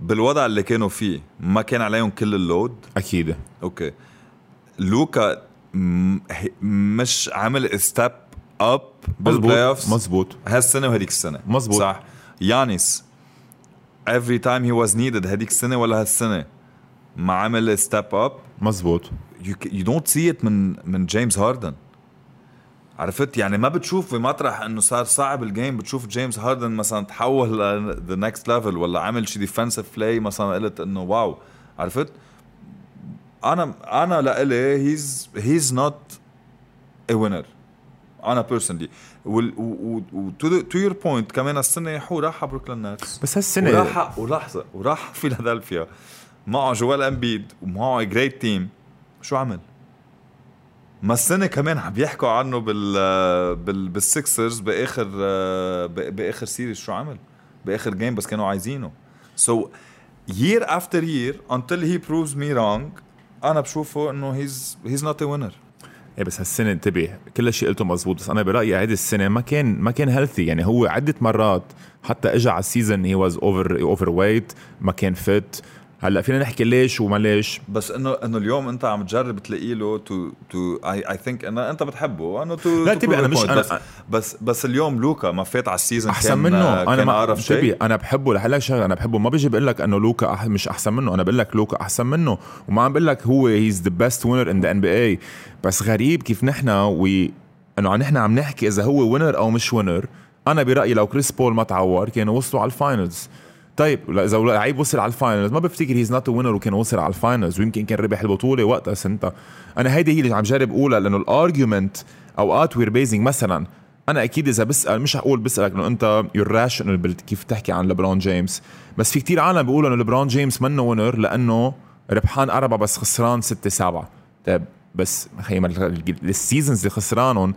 بالوضع اللي كانوا فيه ما كان عليهم كل ال load؟ أكيد. Okay. لوكا مش عامل step up بال playoffs مزبوط هالسنة وهديك السنة. مزبوط. صح. يانيس every time he was needed هديك السنة ولا هالسنة ما عمل step up مزبوط you, you don't see it من من جيمس هاردن عرفت؟ يعني ما بتشوف بمطرح إنه صار صعب ال game بتشوف جيمس هاردن مثلا تحول the next level ولا عمل شي defensive play مثلا قلت إنه wow. عرفت؟ أنا أنا لإلي he's he's not a winner أنا personally to your point كمان السنة هو راح على بروكلين نتس بس هالسنة وراح ولحظة وراح [LAUGHS] فيلادلفيا معه جوال امبيد ومعه great team شو عمل؟ ما السنة كمان عم يحكوا عنه بال بال بال Sixers بآخر بآخر series شو عمل؟ بآخر game بس كانوا عايزينه. so year after year until he proves me wrong أنا بشوفه إنه he's he's not a winner إيه بس هالسنة انتبه كل شيء قلته مزبوط بس أنا برأيي هيدي السنة ما كان ما كان healthy يعني هو عدة مرات حتى اجى على ال season he was over overweight ما كان فيت هلا فينا نحكي ليش وما ليش. بس إنه إنه اليوم أنت عم تجرب تلاقي له to to I I think إنه أنت بتحبه. انه to لا تبي a مش-. أنا- بس بس بس اليوم لوكا ما فات على ال season أحسن منه. أنا ما انتبه شيء. أنا بحبه. رح لك شغلة. أنا بحبه. ما بيجي بقول لك إنه لوكا أح مش أحسن منه. أنا بقول لك لوكا أحسن منه. وما عم بقول لك هو he's the best winner in the NBA بس غريب كيف نحن we إنه نحن عم نحكي إذا هو winner أو مش winner أنا برأيي لو كريس بول ما تعور كانوا وصلوا على ال finals طيب إذا لعيب وصل على ال finals ما بفتكر he's not winner وكان وصل على ال finals ويمكن كان ربح البطولة وقتها سنتها أنا هيدي هي اللي عم جرب أقولها لأنه ال argument أوقات we're basing مثلا أنا أكيد إذا بسأل مش هقول بسألك إنه أنت you're rational كيف تحكي عن ليبرون جيمس بس في كتير عالم بيقولوا إنه ليبرون جيمس منه winner لأنه ربحان أربعة بس خسران ستة سبعة. طيب بس خي ما ال- ال seasons اللي خسرانهم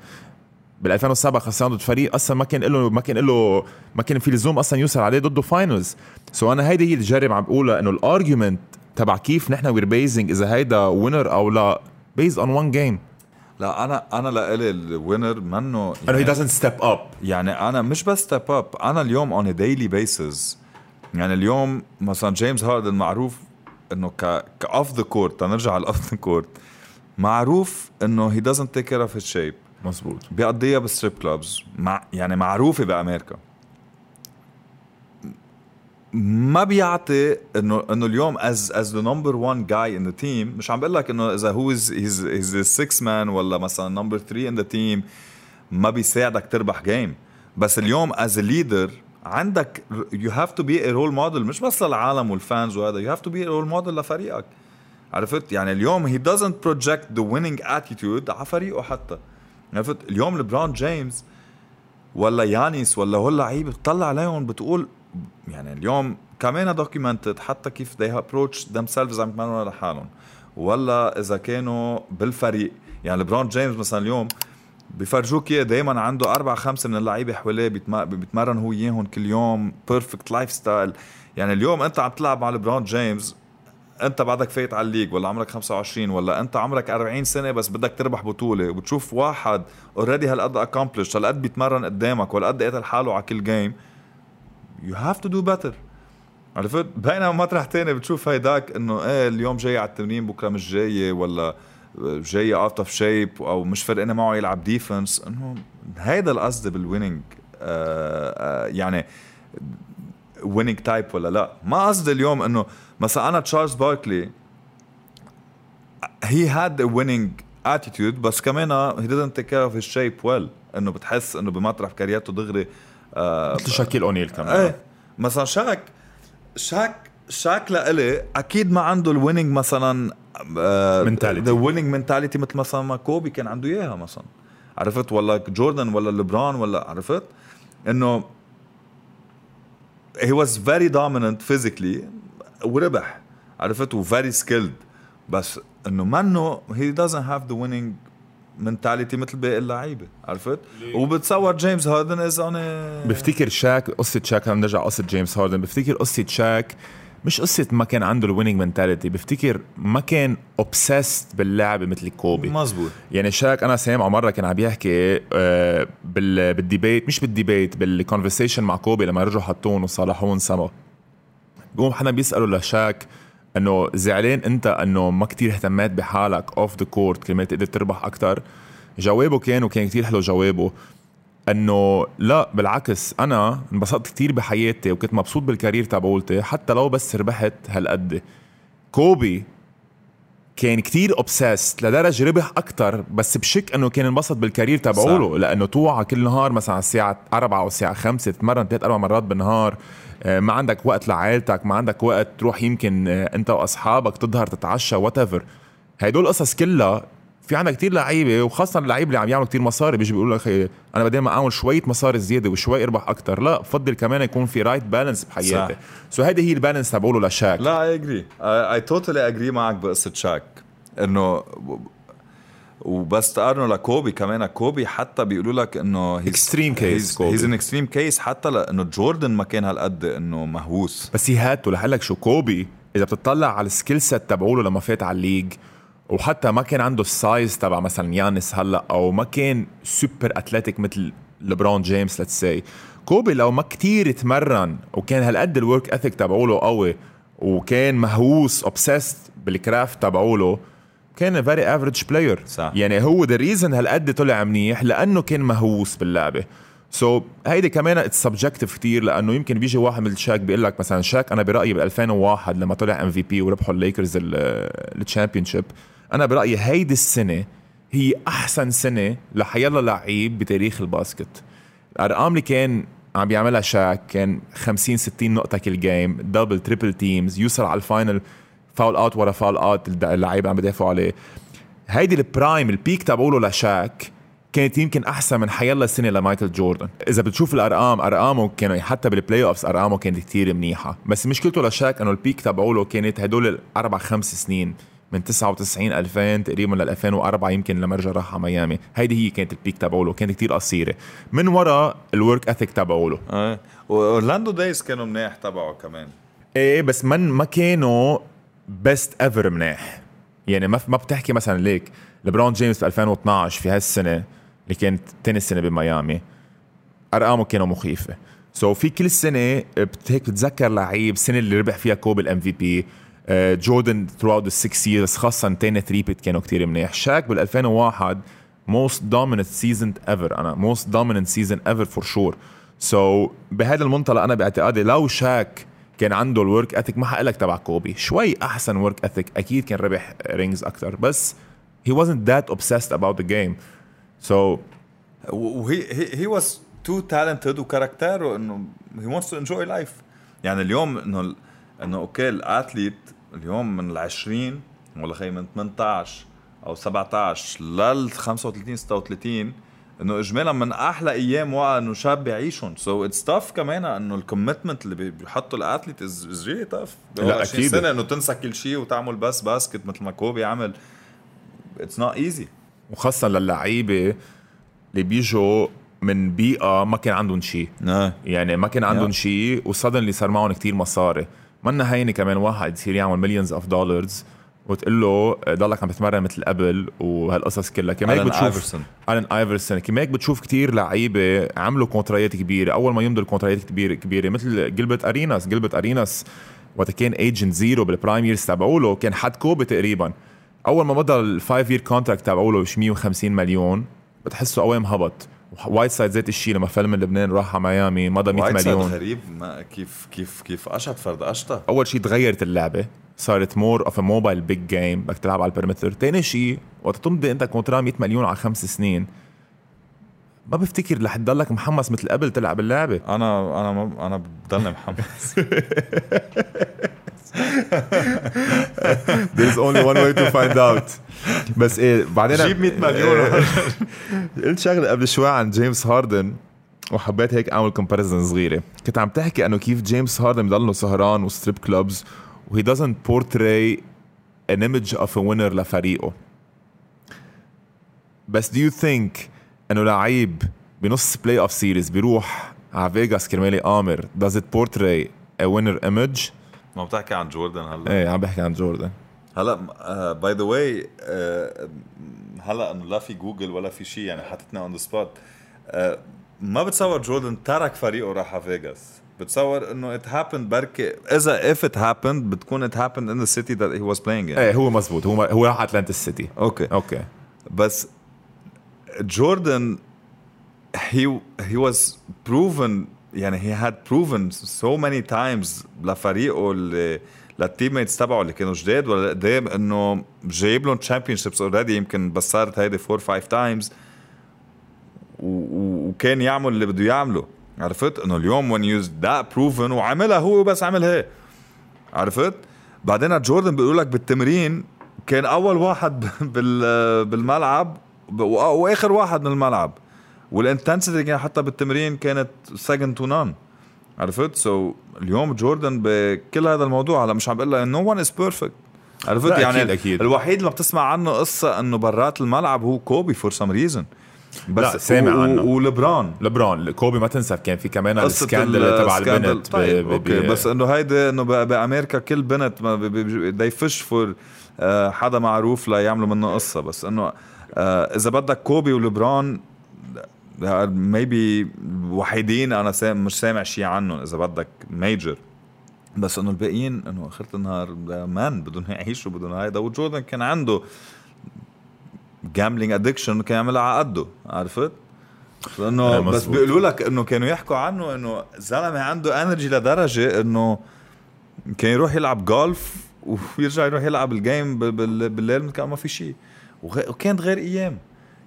بال 2007 خسران ضد فريق أصلا ما كان له ما كان له ما كان في لزوم أصلا يوصل عليه ضده finals so أنا هيدي هي اللي جرب عم بقولها إنه ال argument تبع كيف نحن we're basing إذا هيدا winner أو لا based on one game لا أنا أنا لإلي ال winner منه انه he doesn't step up يعني أنا مش بس step up أنا اليوم on daily basis يعني اليوم مثلا جيمس هاردن معروف إنه ك ك off the court تنرجع على ال off the court معروف إنه he doesn't take care of his shape مزبوط بيقضيها بال strip clubs مع يعني معروفة بأمريكا. ما بيعطي انه إنه اليوم as as the number 1 guy in the team مش عم بقول لك إنه إذا هو as his 6 man ولا مثلا number 3 in the team ما بيساعدك تربح game بس اليوم as leader عندك you have to be a role model مش بس للعالم وال fans وهذا you have to be a role model لفريقك. عرفت؟ يعني اليوم he doesn't project the winning attitude على فريقه حتى. عرفت اليوم لبرون جيمس ولا يانيس ولا هول لعيبة بتطلع عليهم بتقول يعني اليوم كمان documented حتى كيف they approach themselves عم يتمرنوا لحالهم. ولا إذا كانوا بالفريق. يعني لبرون جيمس مثلا اليوم بفرجوك إياه دائما عنده أربع خمسة من اللعيبة حواليه بيتم- بيتمرن هو إياهم كل يوم. Perfect lifestyle يعني اليوم أنت عم تلعب مع لبرون جيمس أنت بعدك فايت على ال league ولا عمرك 25 ولا أنت عمرك 40 سنة بس بدك تربح بطولة وبتشوف واحد already هالقد accomplished هالقد بيتمرن قدامك وهالقد قاتل حاله على كل game you have to do better عرفت؟ بينما مطرح تاني بتشوف هيداك إنه إيه اليوم جاي على التمرين بكرة مش جاي ولا جاي out of shape أو مش فرقنا معه يلعب defense إنه هيدا القصد بال winning يعني winning type ولا لا. ما قصدي اليوم إنه مثلا أنا تشارلز باركلي هي هاد winning attitude بس كمان هي didn't take care of his shape well. إنه بتحس إنه بمطرح كارياته دغري آه مثل شاكيل أونيل كمان. إيه. مثلا شاك شاك شاك لإلي أكيد ما عنده ال winning مثلا Mentality. the winning mentality مثل مثلا ما كوبي كان عنده إياها مثلا. عرفت؟ ولا جوردن ولا ليبرون ولا عرفت؟ إنه he was very dominant physically. وربح. عرفت؟ و very skilled بس إنه منه he doesn't have the winning mentality مثل باقي اللعيبة. عرفت؟ وبتصور جيمس هاردن از اون بفتكر شاك قصة شاك لما نرجع قصة جيمس هاردن بفتكر قصة شاك مش قصة ما كان عنده ال winning mentality بفتكر ما كان obsessed باللعبة مثل كوبي. مزبوط يعني شاك أنا سامعه مرة كان عم يحكي آه، بال بال debate مش بال debate بال conversation مع كوبي لما رجعوا حطون وصالحون سوا بقوم حدا بيسأله لشاك إنه زعلان أنت إنه ما كتير اهتميت بحالك off the court كرمال تقدر تربح أكثر جوابه كان وكان كتير حلو جوابه إنه لا بالعكس أنا انبسطت كتير بحياتي وكنت مبسوط بال career تبعولتي حتى لو بس ربحت هالقد. كوبي كان كتير obsessed لدرجة ربح أكتر بس بشك إنه كان انبسط بال career تبعوله لأنه توعى كل نهار مثلا على الساعة 4 أو الساعة 5 تتمرن ثلاث أربع مرات بالنهار. آه، ما عندك وقت لعائلتك ما عندك وقت تروح يمكن آه، أنت وأصحابك تظهر تتعشى whatever هدول القصص كلها في عندك كتير لعيبة وخاصة اللعيبه اللي عم يعملوا كتير مصاري بيجي بيقول لك "خي، أنا بدل ما أعمل شوية مصاري زيادة وشوي أربح أكتر. لا بفضل كمان يكون في right balance بحياتي. so هيدي هي ال balance تبعوله لشاك. لا I agree I totally agree معك بقصة شاك. إنه وبس تقارنه لكوبي كمان. كوبي حتى بيقولوا لك إنه Extreme case كوبي. he's an extreme case حتى لإنه جوردن ما كان هالقد إنه مهووس. بس هي هاتو لحلك شو كوبي إذا بتطلع على ال skill set تبعوله لما فات على ال league وحتى ما كان عنده ال size تبع مثلا يانس هلأ أو ما كان super athletic مثل لبرون جيمس let's say كوبي لو ما كتير تمرن وكان هالقد ال work ethic تبعوله قوي وكان مهووس obsessed بال craft تبعوله كان very average player صح. يعني هو the reason هالقد طلع منيح لأنه كان مهووس باللعبة. so so, هيدي كمان it's subjective كثير لأنه يمكن بيجي واحد مثل شاك بيقول لك مثلا شاك أنا برأيي بال 2001 لما طلع MVP وربحوا الليكرز ال championship أنا برأيي هيدي السنة هي أحسن سنة لحيلا لعيب بتاريخ ال basket. الأرقام اللي كان عم بيعملها شاك كان 50 60 نقطة كل game double triple teams يوصل على الفاينل foul out ورا foul out اللعيبه عم بدافعوا عليه. هيدي ال prime ال peak تبعوله لشاك كانت يمكن أحسن من حيلا سنه لمايكل جوردن. إذا بتشوف الأرقام أرقامه كانوا حتى بال playoffs أرقامه كانت كتير منيحة. بس مشكلته لشاك إنه ال peak تبعوله كانت هدول الأربع خمس سنين. من 99 2000 تقريبا لل 2004 يمكن لما رجع راح على ميامي. هيدي هي كانت ال peak تبعوله كانت كتير قصيرة. من ورا ال work ethic تبعوله. إيه واورلاندو days كانوا منيح تبعه كمان. إيه بس من ما كانوا best ever منيح. يعني ما ما بتحكي مثلا like لبرون جيمس ب 2012 في هالسنة اللي كانت تاني سنه بميامي. أرقامه كانوا مخيفة. so so في كل سنة بت- هيك بتذكر لعيب السنة اللي ربح فيها كوبي ال MVP جوردن through the 6 years خاصه تاني three-peat كانوا كتير منيح. شاك بال 2001 most dominant season ever أنا most dominant season ever for sure so بهذا المنطلق أنا باعتقادي لو شاك كان عنده ال work ethic ما حقلك تبع كوبي. شوي أحسن work ethic أكيد كان ربح rings أكثر بس he wasn't that obsessed about the game. So وهي هي he was too talented و character ه إنه he wants to enjoy life يعني اليوم إنه إنه okay ال athlete اليوم من ال 20 ولا خي من 18 أو 17 لل 35 36 إنه اجمالا من أحلى أيام وقت إنه شاب بيعيشهم so it's tough كمان إنه ال commitment اللي بي- بيحطوا ال athlete is really tough لا، أكيد. سنة إنه تنسى كل شيء وتعمل بس basket مثل ما كوبي عمل. it's not easy وخاصة للعيبة اللي بيجوا من بيئة ما كان عندهم شيء يعني ما كان عندهم Yeah. شيء وصدن اللي صار معهم كتير مصاري. منا هيني كمان واحد يصير يعمل millions of dollars وتقول له ضلك عم تتمرن مثل قبل وهالقصص كلها. كمان هيك بتشوف آيفرسون. الين ايفرسون كمان هيك بتشوف كتير لعيبة عملوا كونترايات كبيرة. أول ما يمضوا ال contrayet كبيره كبيرة مثل جلبرت اريناس جلبرت اريناس وقت كان agent zero بال prime years تبعوله كان حد كوبي تقريبا. أول ما مضى ال five year contract تبعوله شي 150 مليون بتحسه قوام هبط. وايت سايد ذات الشيء لما فل من لبنان راح على ميامي مضى 100 وايت سايد مليون. غريب. ما كيف كيف كيف اشط فرد أشطة. أول شيء تغيرت اللعبة صارت more of mobile big game بدك تلعب على ال perimeter. ثاني شيء وقت تمضي أنت contrat 100 مليون على خمس سنين ما بفتكر رح تضلك محمس مثل قبل تلعب اللعبة. أنا أنا ما أنا بضلني محمس. [LAUGHS] [LAUGHS] There's only one way to find out بس إيه بعدين جيب 100 مليون. إيه. قلت شغلة قبل شوي عن جيمس هاردن وحبيت هيك أعمل comparison صغيرة كنت عم تحكي إنه كيف جيمس هاردن بضله سهران و strip clubs وهي doesn't portray an image of a winner لفريقه بس do you think إنه لعيب بنص playoff series بيروح على فيغاس كرمال يقامر does it portray a winner image ما بتحكي عن جوردن هلا؟ إيه عم بحكي عن جوردن. هلا by the way هلا إنه لا في جوجل ولا في شيء يعني حطتنا on the spot ما بتصور جوردن ترك فريقه راح على فيغاس بتصور إنه it happened بركي إذا if it happened بتكون it happened in the city that he was playing إيه هو مزبوط. هو هو راح اتلانتا سيتي okay. okay. بس جوردن he he was proven يعني he had proven so many times لفريقه اللي لل teammates تبعه اللي كانوا جداد ولا قدام إنه جايب لهم championships already يمكن بس صارت هيدي four five times وكان يعمل اللي بده يعمله. عرفت؟ إنه اليوم when you that proven وعملها هو بس عملها هيك. عرفت؟ بعدين جوردن بيقول لك بالتمرين كان أول واحد [LAUGHS] بال بالملعب وآخر واحد من الملعب. وال intensity كان حتى بالتمرين كانت second to none عرفت؟ so, اليوم جوردن بكل هذا الموضوع هلا مش عم بقول لك no one is perfect عرفت؟ لا، يعني أكيد، أكيد. الوحيد اللي بتسمع عنه قصة إنه برات الملعب هو كوبي for some reason بس لا، سامع و- عنه. ولبران لبران كوبي ما تنسى كان في كمان ال scandal تبع. البنت طيب ب- okay. ب- بس إنه هيدي إنه ب- بأمريكا كل بنت they fish for حدا معروف ليعملوا منه قصة. بس إنه آه، إذا بدك كوبي ولبران maybe وحيدين أنا some مش سامع شيء عنهم إذا بدك major بس إنه الباقيين إنه آخرة النهار مان بدهم يعيشوا بدهم هيدا وجوردن كان عنده gambling addiction كان يعملها على قده. عرفت؟ لأنه بس. بيقولوا لك إنه كانوا يحكوا عنه إنه زلمة عنده energy لدرجة إنه كان يروح يلعب جولف ويرجع يروح يلعب ال game بال- بال- بالليل كان ما في شيء. وكانت غير أيام.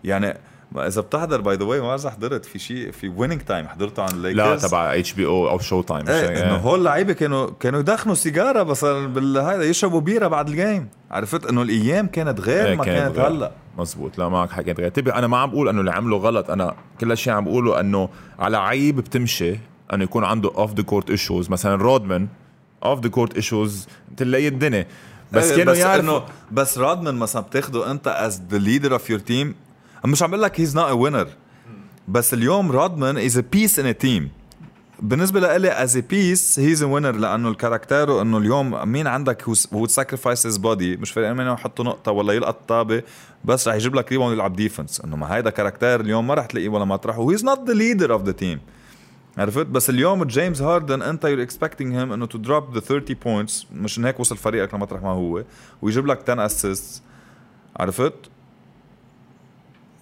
يعني ما إذا بتحضر by the way ما إذا حضرت في شيء في Winning Time حضرته عن لا الليكرز تبع HBO أو Showtime؟ إيه إنه هول اللعيبه كانوا كانوا يدخنوا سيجارة بس بالهيدا يشربوا بيرة بعد ال game عرفت؟ إنه الأيام كانت غير إيه، ما كانت كانت غير. هلأ. مزبوط لا معك حق غير. تبي أنا ما عم بقول إنه اللي عمله غلط. أنا كل شيء عم بقوله إنه على عيب بتمشي إنه يكون عنده off the court issues مثلا رودمان off the court issues تلاقي الدنيا. بس إيه، كانوا بس يعرفوا. بس رادمان مثلا بتاخده أنت as the leader of your team مش عم بقول لك he's not a winner بس اليوم رادمان as a piece in a team بالنسبة لإلي as a piece he's a winner لأنه ال character و انه اليوم مين عندك هو sacrifice his body مش فارق مين يحط نقطة ولا يلقط طابة. بس رح يجيب لك rebound ويلعب defense إنه ما هيدا character اليوم ما رح تلاقيه ولا مطرح و he's not the leader of the team عرفت؟ بس اليوم جيمس هاردن أنت you're expecting him إنه to drop the 30 points مشان هيك وصل فريقك لمطرح ما هو. ويجيب لك 10 assist عرفت؟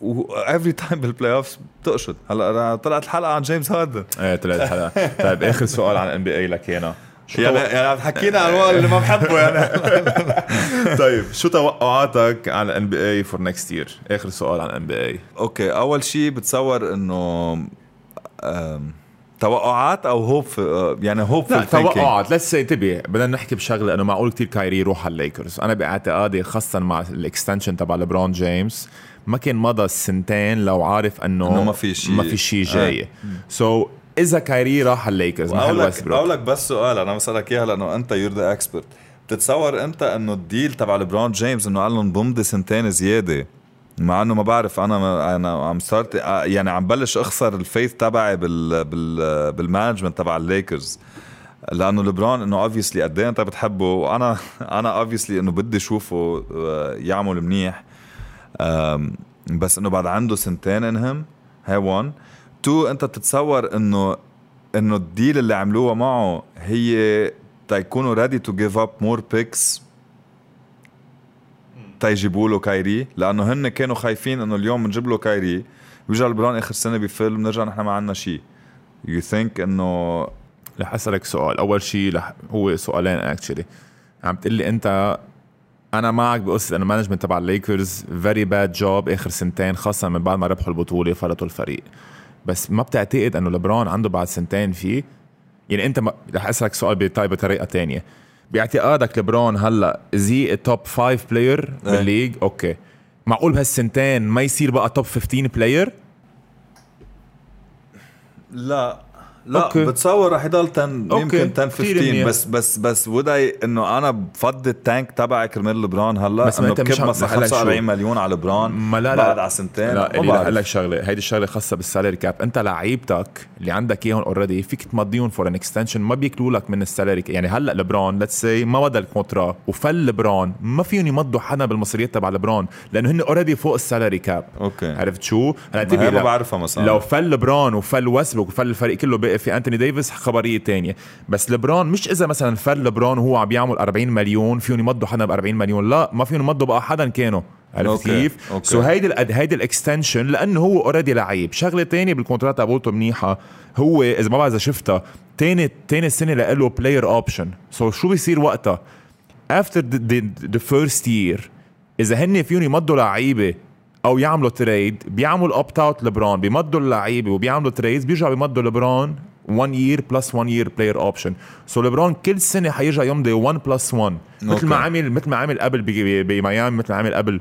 و every time بال playoffs بتقشط. هلا طلعت الحلقة عن جيمس هاردن إيه طلعت حلقه طيب آخر سؤال عن NBA لك هنا يعني يعني حكينا عن اللي ما بحبه يعني. [LAUGHS] طيب شو توقعاتك عن NBA for next year آخر سؤال عن NBA okay أول شيء بتصور إنه توقعات أو hope يعني hope لا توقعات. let's انتبه بدنا نحكي بشغلة إنه معقول كتير كايري يروح على الليكرز أنا بأعتقادي خاصة مع ال extension تبع لبرون جيمس ما كان مضى السنتين لو عارف إنه إنه ما في شي. ما في شيء جاي. so, إذا كايري راح على الليكرز لك ويستبروك أقول لك بس سؤال أنا بسألك إياها لأنه أنت you're the expert بتتصور أنت إنه ال deal تبع لبرون جيمس إنه قال لهم بمضي سنتين زيادة؟ مع إنه ما بعرف أنا ما أنا عم صارت يعني عم بلش أخسر ال faith تبعي بال بال بال management تبع الليكرز لأنه لبرون إنه obviously قد إيه أنت بتحبه وأنا أنا obviously إنه بدي اشوفه آه، يعمل منيح. بس إنه بعد عنده سنتين إنهم هاي 1 تو أنت بتتصور إنه إنه ال deal اللي عملوها معه هي تيكونوا ready to give up more picks تيجيبوا له كايري لأنه هن كانوا خايفين إنه اليوم بنجيب له كايري. بيرجع لبران آخر سنة بفيل بنرجع نحن ما عندنا شيء you think إنه رح أسألك سؤال. أول شيء هو سؤالين actually عم تقول لي أنت أنا معك بقصة إنه ال management تبع الليكرز very bad job آخر سنتين خاصة من بعد ما ربحوا البطولة فرطوا الفريق. بس ما بتعتقد إنه لبرون عنده بعد سنتين فيه يعني أنت ما رح أسألك سؤال بطيب بطريقه تانية. باعتقادك لبرون هلأ is he top 5 player بال league؟ okay. معقول بهالسنتين ما يصير بقى top 15 player لا. لا okay. بتصور رح يضل 10 okay. يمكن 10 كتير 15 منيح. بس بس بس وداي إنه أنا بفضي ال tank تبعي كرمال لبران هلأ بس إنه بكب مثلا محلك شو. 45 مليون على لبران ما لا لا بعد على سنتين لا اللي رح. أقول لك شغلة هيدي الشغلة خاصة بال salary cap أنت لعيبتك اللي عندك إياهم already فيك تمضيهم for an extension ما بياكلوا لك من ال salary يعني هلأ لبران let's say ما مضى ال contract وفل لبران ما فيهم يمضوا حدا بالمصريات تبع لبران لأنه هن already فوق ال salary cap okay عرفت شو؟ هلا ما بعرفها مثلا لو فل لبران وفل ويسبروك وفل الفريق كله في أنتوني ديفيس خبرية تانية. بس لبران مش إذا مثلا فل لبران وهو عم بيعمل 40 مليون فيهم يمضوا حدا ب 40 مليون لا ما فيهم يمضوا بقى حدا كانوا. عرفت okay، كيف؟ so هيدي هيدي ال extension لأنه هو already لعيب، شغلة تانية بال contract تبعته منيحة هو إذا ما بعرف إذا شفتها تاني تاني سنة له player option، so شو بيصير وقتها؟ after the first year إذا هن فيهم يمضوا لعيبة أو يعملوا trade بيعملوا opt out لبران بيمضوا اللعيبه وبيعملوا trades بيرجعوا بيمضوا لبران 1 year plus 1 year player option so لبران كل سنة حيرجع يمضي 1 plus 1 مثل ما. عمل مثل ما عمل قبل بميامي مثل ما عمل قبل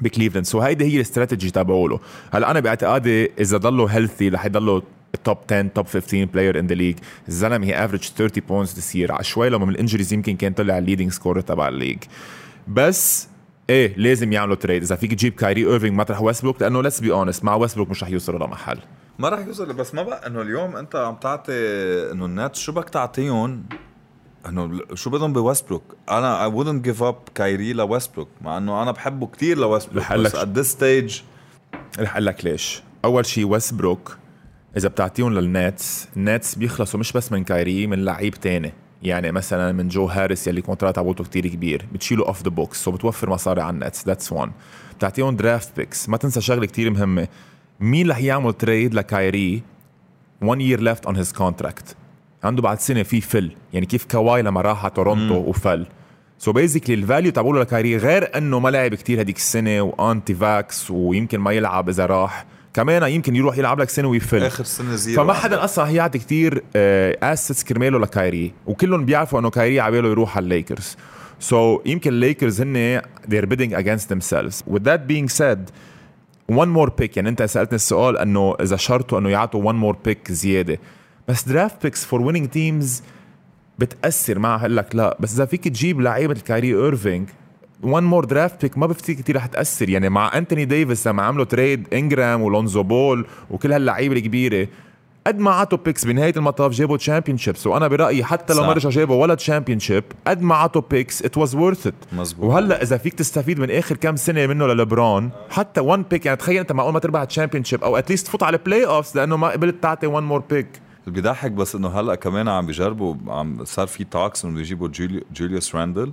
بكليفلاند. so هيدي هي الاستراتيجي تبعوله. هلا أنا باعتقادي إذا ضلوا healthy رح يضلوا top 10 top 15 player in the league الزلمة هي average 30 points this year على شوي لما من ال injuries يمكن كان طلع ال leading scorer تبع ال league بس إيه لازم يعملوا trade إذا فيك تجيب كايري ايرفينج مطرح ويستبروك لأنه let's be honest مع ويستبروك مش رح يوصلوا لمحل. ما راح يوصل بس ما بقى إنه اليوم أنت عم تعطي إنه ال Nets شو بدك تعطيهم؟ إنه شو بدهم بويستبروك؟ أنا I wouldn't give up كايري لويستبروك مع إنه أنا بحبه كتير لويستبروك بس at this stage رح أقول لك ليش. أول شيء ويستبروك إذا بتعطيهم لل Nets ال Nets بيخلصوا مش بس من كايري من لعيب تاني. يعني مثلا من جو هاريس يلي contract تبعته كتير كبير بتشيله off the books so بتوفر مصاري على ال Nets that's one بتعطيهم draft picks ما تنسى شغلة كتير مهمة. مين رح يعمل trade لكايري 1 year left on his contract عنده بعد سنة في فل يعني كيف Kawhi لما راح على تورونتو وفل. so basically ال value تبعوله لكايري غير إنه ما لعب كتير هديك السنة و anti-vax ويمكن ما يلعب إذا راح. كمان يمكن يروح يلعب لك سنة ويفل. آخر سنة zero فما حدا أصلا رح يعطي كتير assets كرماله لكايري. وكلهم بيعرفوا إنه كايري عباله يروح على الليكرز so so, يمكن الليكرز هن they're bidding against themselves. With that being said one more pick. يعني انت سألتني السؤال انه إذا شرطوا انه يعطوا one more pick زيادة. بس draft picks for winning teams بتأثر معها. هقول لك لا. بس إذا فيك تجيب لعيبة الكايري إيرفينج one more draft pick ما بفتكر كثير رح تأثر. يعني مع انتوني ديفيس لما عملوا trade انجرام ولونزو بول وكل هاللعيبة الكبيرة قد ما عطوا picks بنهاية المطاف جابوا championships وأنا برأيي حتى لو. ما رجعوا جابوا ولا championship قد ما عطوا picks it was worth it. وهلأ إذا فيك تستفيد من آخر كم سنة منه للبرون حتى 1 pick يعني تخيل أنت معقول ما تربح championship أو at least تفوت على playoffs لأنه ما قبلت تعطي 1 مور بيك اللي بيضحك بس إنه هلأ كمان عم بيجربوا عم صار في talks إنه بده يجيبوا جوليو جوليوس راندل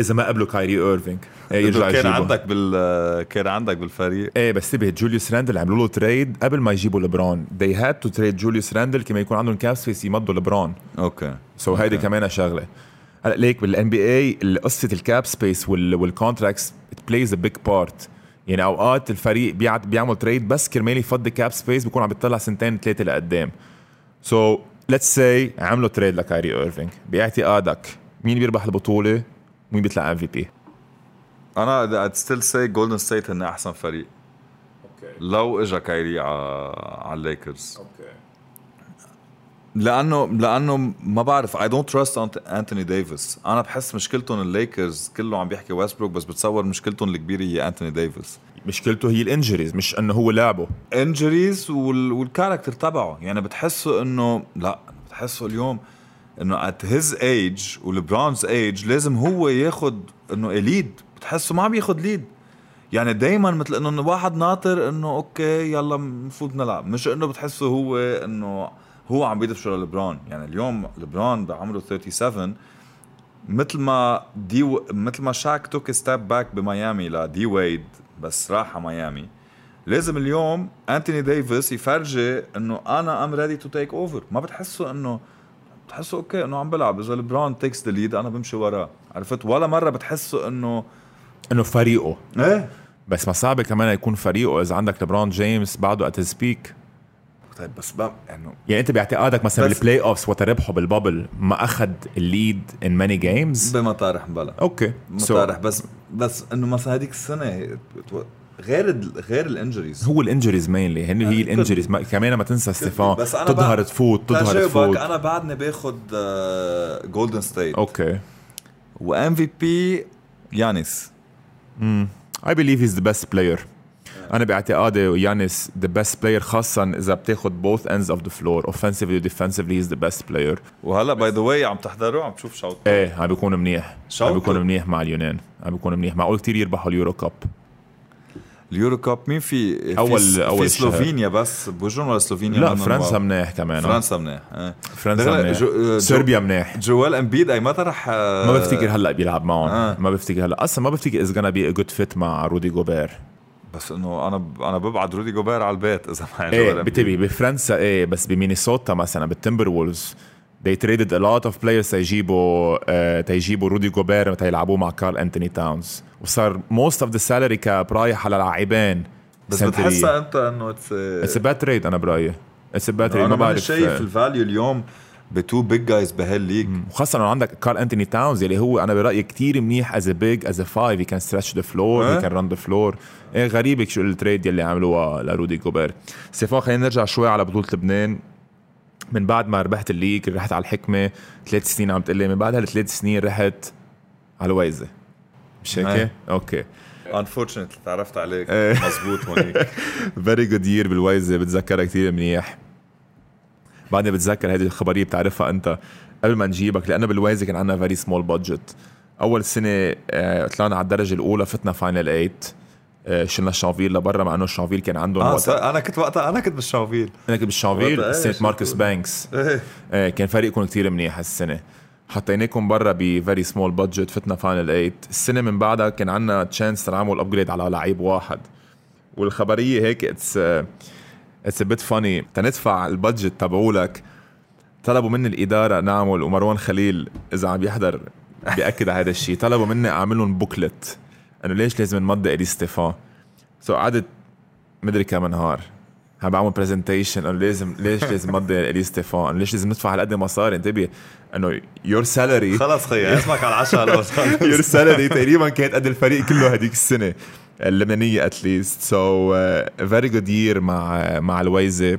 إذا ما قبلوا كايري إيرفينج. إيه، يرجع كان. عندك بال كان عندك بالفريق. إيه بس انتبه جوليوس راندل عملوا له trade قبل ما يجيبوا لبرون they had to trade جوليوس راندل كما يكون عندهم cap space يمضوا لبرون okay. so so هيدي كمان شغلة. هلا ليك بال NBA قصه ال cap space وال contracts it plays a big part يعني أوقات الفريق بيعمل trade بس كرمال يفضي cap space بيكون عم بيطلع سنتين ثلاثة لقدام. so let's say عملوا trade لكايري إيرفينج. باعتقادك مين بيربح البطولة؟ ومين بيطلع MVP؟ أنا I'd still say جولدن ستيت هن أحسن فريق. okay. لو اجى كايري على على الليكرز okay. لأنه لأنه ما بعرف I don't trust انتوني ديفيس أنا بحس مشكلتهم الليكرز كله عم بيحكي ويستبروك بس بتصور مشكلتهم الكبيرة هي انتوني ديفيس مشكلته هي ال injuries مش إنه هو لعبه. injuries وال... وال character تبعه. يعني بتحسه انه لا بتحسه اليوم إنه at his age و LeBron's age لازم هو ياخد إنه lead بتحسه ما عم ياخد lead يعني دايما مثل إنه واحد ناطر إنه okay يلا المفروض نلعب. مش إنه بتحسه هو إنه هو عم بيدفش لبرون يعني اليوم لبرون بعمره 37 مثل ما دي و... مثل ما شاك took step back بميامي ل D-Wade بس راح على ميامي. لازم اليوم أنتوني ديفيس يفرجي إنه أنا I'm ready to take over ما بتحسوا إنه بتحسوا أوكي إنه عم بلعب. إذا لبرون تيكس ذا ليد أنا بمشي وراه عرفت؟ ولا مرة بتحسوا إنه إنه فريقه. إيه. بس ما صعب كمان يكون فريقه. إذا عندك لبرون جيمس بعده ات سبيك طيب بس بقى انه يعني أنت باعتقادك مثلا بالبلاي اوفس وقت ربحوا بالبابل ما أخذ الليد ان ماني جيمز بمطارح مبلا أوكي. مطارح بس بس إنه مثلا هذيك السنة غير ال غير الإنجريز. هو الإنجريز مينلي هن هي الإنجريز. كمان ما تنسى ستيفان. تظهر تفوت تظهر تفوت أنا بعدني باخذ جولدن ستيت okay. و MVP يانيس I believe he's the best player. أنا باعتقادي يانس the best player خاصة إذا بتاخذ both ends of the floor. Offensively و defensively he's the best player. وهلا by the way عم تحضروا عم تشوف شوط إيه عم بيكون منيح. شوطه. عم بيكون منيح مع اليونان. عم بيكون منيح. معقول كتير يربحوا اليورو كاب اليورو كاب مين في أول- في الشهر. سلوفينيا بس؟ بوجدان ولا سلوفينيا؟ لا فرنسا. منيح كمان. فرنسا منيح إيه. فرنسا جو- جو- صربيا منيح. جويل امبيد أي متى رح آه، ما بفتكر هلأ بيلعب معهم. آه. ما بفتكر هلأ. أصلا ما بفتكر إذا be a good fit مع رودي جوبير. بس إنه أنا أنا ببعد رودي جوبير على البيت إذا معي إيه بتبيي بفرنسا إيه بس بمينيسوتا مثلا بالتمبروولفز they traded a lot of players تيجيبوا uh, تيجيبوا رودي جوبير تيلعبوه مع كارل أنتوني تاونز. وصار most of the salary cap رايح على لاعبين بس بتحسها أنت إنه اتس اتس a bad trade أنا برأيي. it's a bad trade أنا ما بعرف شايف ال value اليوم ب two big guys بهال league وخاصة انه عندك كارل أنتوني تاونز اللي هو أنا برأيي كتير منيح as big as five he can stretch the floor هي إيه؟ can run the floor إيه غريبة شو ال trade يلي عملوها لرودي جوبير. ستيفان خلينا نرجع شوي على بطولة لبنان. من بعد ما ربحت ال league رحت على الحكمة ثلاث سنين عم تقلي من بعد هالثلاث سنين رحت على اللويزة مش هيك؟ أوكي. unfortunately تعرفت عليك. إيه. [LAUGHS] مزبوط هونيك. very good year باللويزة بتذكرها كثير منيح. بعدني بتذكر هذه الخبرية بتعرفها أنت. قبل ما نجيبك لأنه باللويزة كان عندنا very small budget أول سنة آه، طلعنا على الدرجة الأولى فتنا final 8 آه، شلنا الشانفيل لبرا مع إنه الشانفيل كان عندهم وقتها أنا كنت وقتها أنا كنت بالشانفيل أنا كنت بالشانفيل إيه، سنه بتقول؟ بانكس. إيه. آه، كان فريقكم كتير منيح هالسنة. حطيناكم برا ب very small budget فتنا final 8 السنة من بعدها كان عندنا chance نعمل upgrade على لعيب واحد. والخبرية هيك it's it's a bit funny تندفع ال budget تبعولك. طلبوا مني الإدارة نعمل ومروان خليل إذا عم يحضر بيأكد على هذا الشيء طلبوا مني أعمل لهم booklet أنه ليش لازم نمضي ايلي ستيفان so قعدت مدري كم نهار. عم بعمل presentation أنه لازم ليش لازم نمضي ايلي ستيفان أنه ليش لازم ندفع هالقد مصاري؟ انتبه أنه your salary خلص خيي اسمك على العشاء your salary [LAUGHS] تقريبا كانت قد الفريق كله هديك السنة اللبنانية at least so very good year مع مع اللويزة.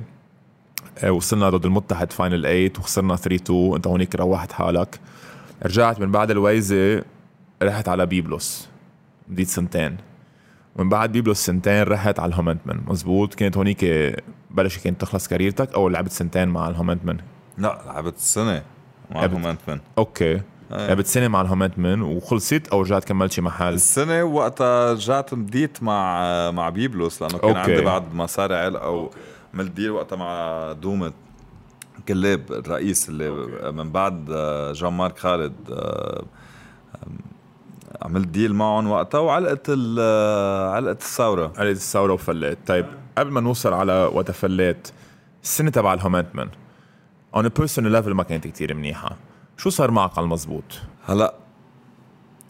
آه، وصلنا ضد المتحد final 8 وخسرنا 3 2 أنت هونيك روحت حالك. رجعت من بعد اللويزة رحت على بيبلوس بديت سنتين. ومن بعد بيبلوس سنتين رحت على الهومنتمن مزبوط كانت هونيك بلش كانت تخلص career تك أو لعبت سنتين مع الهومنتمن لا لعبت السنة مع لعبت. هومنتمن أوكي. لعبت سنة مع الهومنتمن وخلصت أو رجعت كملت شي محل؟ السنة وقتها رجعت مضيت مع مع بيبلوس لأنه كان أوكي. عندي بعد مصاري عالقة وعملت deal وقتها مع دومت club الرئيس اللي من بعد آه، جان مارك خالد آه، عملت deal معهم وقتها وعلقت علقت الثورة. علقت الثورة وفلت طيب قبل ما نوصل على وقت فليت السنة تبع الهومنتمن. A personal level ما كانت كتير منيحة. شو صار معك على المزبوط هلا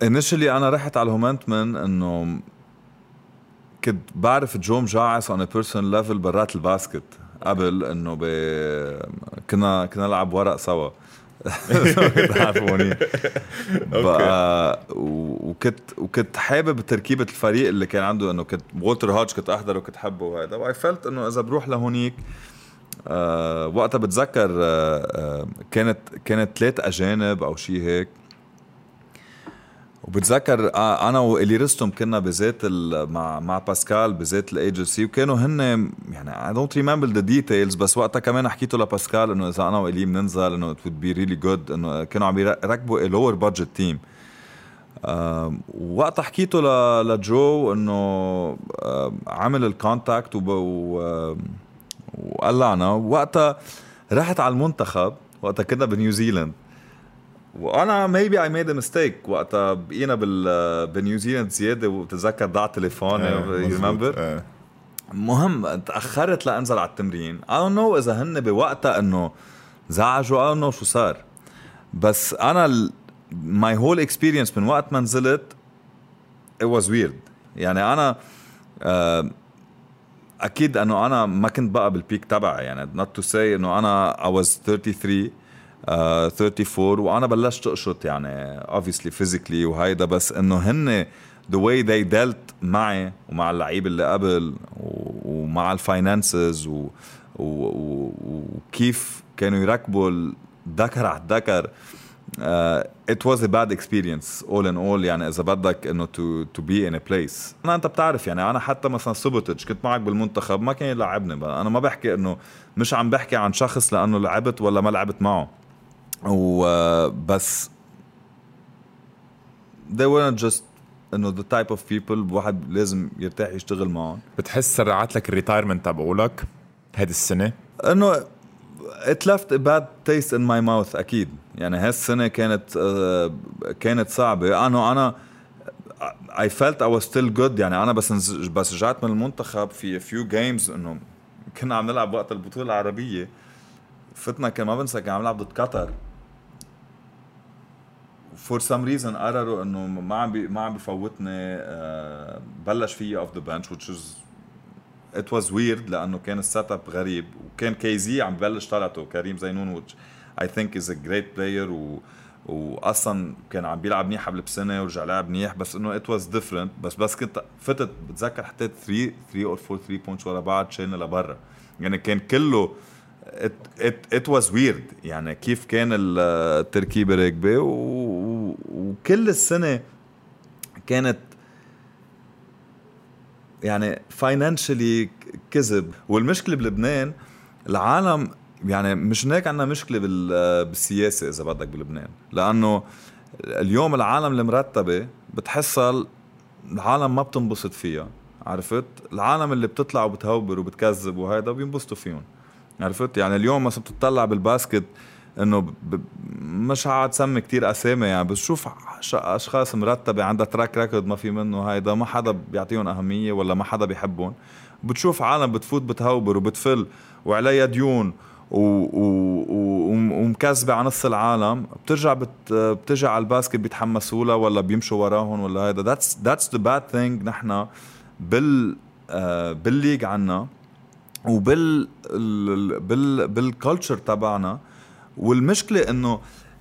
initially أنا رحت على الهومنتمن إنه كنت بعرف جو مجعص on a personal level برات ال basket قبل إنه ب... كنا كنا نلعب ورق سوا. [LAUGHS] [LAUGHS] [LAUGHS] و- وكنت وكنت حابب تركيبة الفريق اللي كان عنده إنه كنت وولتر هاتش كنت احضره وكنت حبه وهذا why felt إنه إذا بروح لهونيك آه وقتها بتذكر آه آه كانت كانت ثلاث أجانب أو شيء هيك وبتذكر آه أنا وايلي رستم كنا بذات مع مع باسكال بذات الايجنسي وكانوا هن يعني I don't remember the details بس وقتها كمان حكيته لباسكال إنه إذا أنا وايلي بننزل إنه it would be really good إنه كانوا عم يركبوا lower budget team وقتها حكيته لجو إنه عمل ال contact وقلعنا وقتها رحت على المنتخب وقتها كنا بنيوزيلند وأنا maybe I made a mistake وقتها. بقينا بال بنيوزيلند زيادة وبتذكر ضاع تليفوني remember آه. مهم تأخرت لأنزل على التمرين. I don't know إذا هن بوقتها إنه زعجوا I don't know شو صار. بس أنا my whole experience من وقت ما نزلت it was weird. يعني أنا آه أكيد إنه أنا ما كنت بقى بال peak تبعي. يعني not to say إنه أنا I was 33 uh, 34 وأنا بلشت اقشط يعني obviously physically وهيدا بس إنه هن the way they dealt معي ومع اللعيبه اللي قبل ومع ال finances وكيف كانوا يركبوا الذكر على الذكر uh, it was a bad experience all in all يعني إذا بدك إنه to to be in a place أنا أنت بتعرف يعني أنا حتى مثلا سوبوتج كنت معك بالمنتخب ما كان يلعبني. أنا ما بحكي إنه مش عم بحكي عن شخص لأنه لعبت ولا ما لعبت معه وبس. They weren't just انه the type of people. الواحد لازم يرتاح يشتغل معهم بتحس سرعت لك ال retirement تبعولك هيدي السنة؟ انه it left a bad taste in my mouth أكيد. يعني هالسنة كانت uh, كانت صعبة. أنا أنا I felt I was still good. يعني أنا بس بس رجعت من المنتخب في few games إنه كنا عم نلعب وقت البطولة العربية. فتنا كان ما بنسى كان عم نلعب ضد قطر. فور سم ريزن قرروا إنه ما عم ما عم بفوتني uh, بلش فيي off the bench which was it was weird لأنه كان ال setup غريب. وكان كيزي عم ببلش طلعته كريم زينون which I think is a great player. و واصلا كان عم بيلعب منيح قبل بسنة ورجع لعب منيح بس إنه it was different بس بس كنت فتت بتذكر حطيت 3 3 or 4 3 points ورا بعض شلنا لبرا. يعني كان كله it was weird يعني كيف كان التركيبه راكبه وكل السنة كانت يعني فاينانشلي كذب. والمشكلة بلبنان العالم يعني مش هيك عندنا مشكلة بالسياسة إذا بدك بلبنان. لأنه اليوم العالم المرتبة بتحسها العالم ما بتنبسط فيها عرفت؟ العالم اللي بتطلع وبتهوبر وبتكذب وهيدا بينبسطوا فيهم. عرفت؟ يعني اليوم مثلا بتطلع بالباسكت إنه. مش عاد سمي كتير أسامي يعني بس شوف أشخاص مرتبة عندها track record ما في منه. هيدا ما حدا بيعطيهم أهمية ولا ما حدا بيحبهم بتشوف عالم بتفوت بتهوبر وبتفل وعليها ديون و... و... ومكذبة على نص العالم. بترجع بت... بترجع على الباسكت بيتحمسوا لها ولا بيمشوا وراهم ولا هيدا. that's that's the bad thing نحن بال uh, بال league عنا. وبال بال بال culture تبعنا. والمشكلة إنه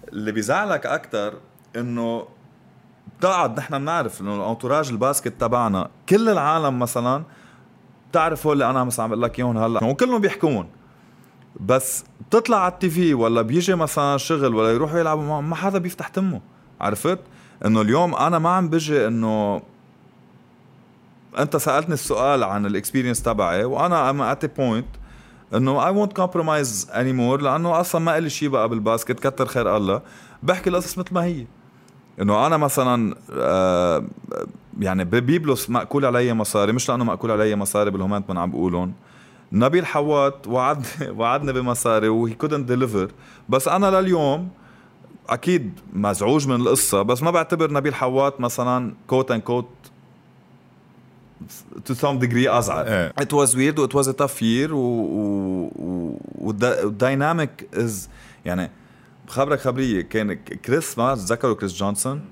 اللي بيزعلك أكثر إنه بتقعد نحن بنعرف إنه ال entourage ال basket تبعنا كل العالم مثلا بتعرف هول اللي أنا مثلا عم بقول لك إياهم هلأ. وكلهم بيحكون. بس بتطلع على ال TV ولا بيجي مثلا شغل ولا يروحوا يلعبوا ما حدا بيفتح تمه. عرفت؟ إنه اليوم أنا ما عم بجي إنه أنت سألتني السؤال عن ال experience تبعي وأنا I'm at point إنه I won't compromise anymore لأنه أصلا ما لي شيء بقى بال basket كتر خير الله. بحكي القصص مثل ما هي. إنه أنا مثلا آه يعني ببيبلوس مأكول علي مصاري مش لأنه مأكول علي مصاري بال homenetmen عم بقولهم. نبيل حوات وعدني [LAUGHS] وعدني بمصاري و he couldn't deliver بس أنا لليوم أكيد مزعوج من القصة بس ما بعتبر نبيل حوات مثلا quote unquote to some degree ازعل إيه. it was weird و it was a tough year و وال dynamic is يعني بخبرك خبرية كان كريس ما تذكروا كريس جونسون.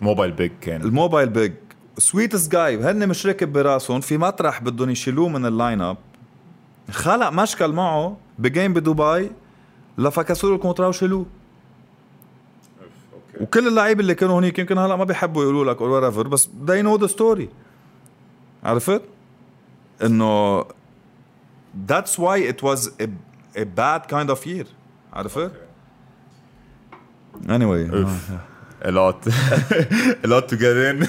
موبايل بيج كان. الموبايل بيج sweetest guy هن مش راكب براسهم في مطرح بدهم يشيلوه من ال lineup خلق مشكل معه ب game بدبي ل فكسوا له ال contrat وشيلوه. وكل اللعيبة اللي كانوا هنيك يمكن هلأ ما بيحبوا يقولوا لك or بس they know the story. عرفت؟ إنه that's why it was a, a bad kind of year. عرفت؟ anyway. of a lot. [LAUGHS] A lot to get in.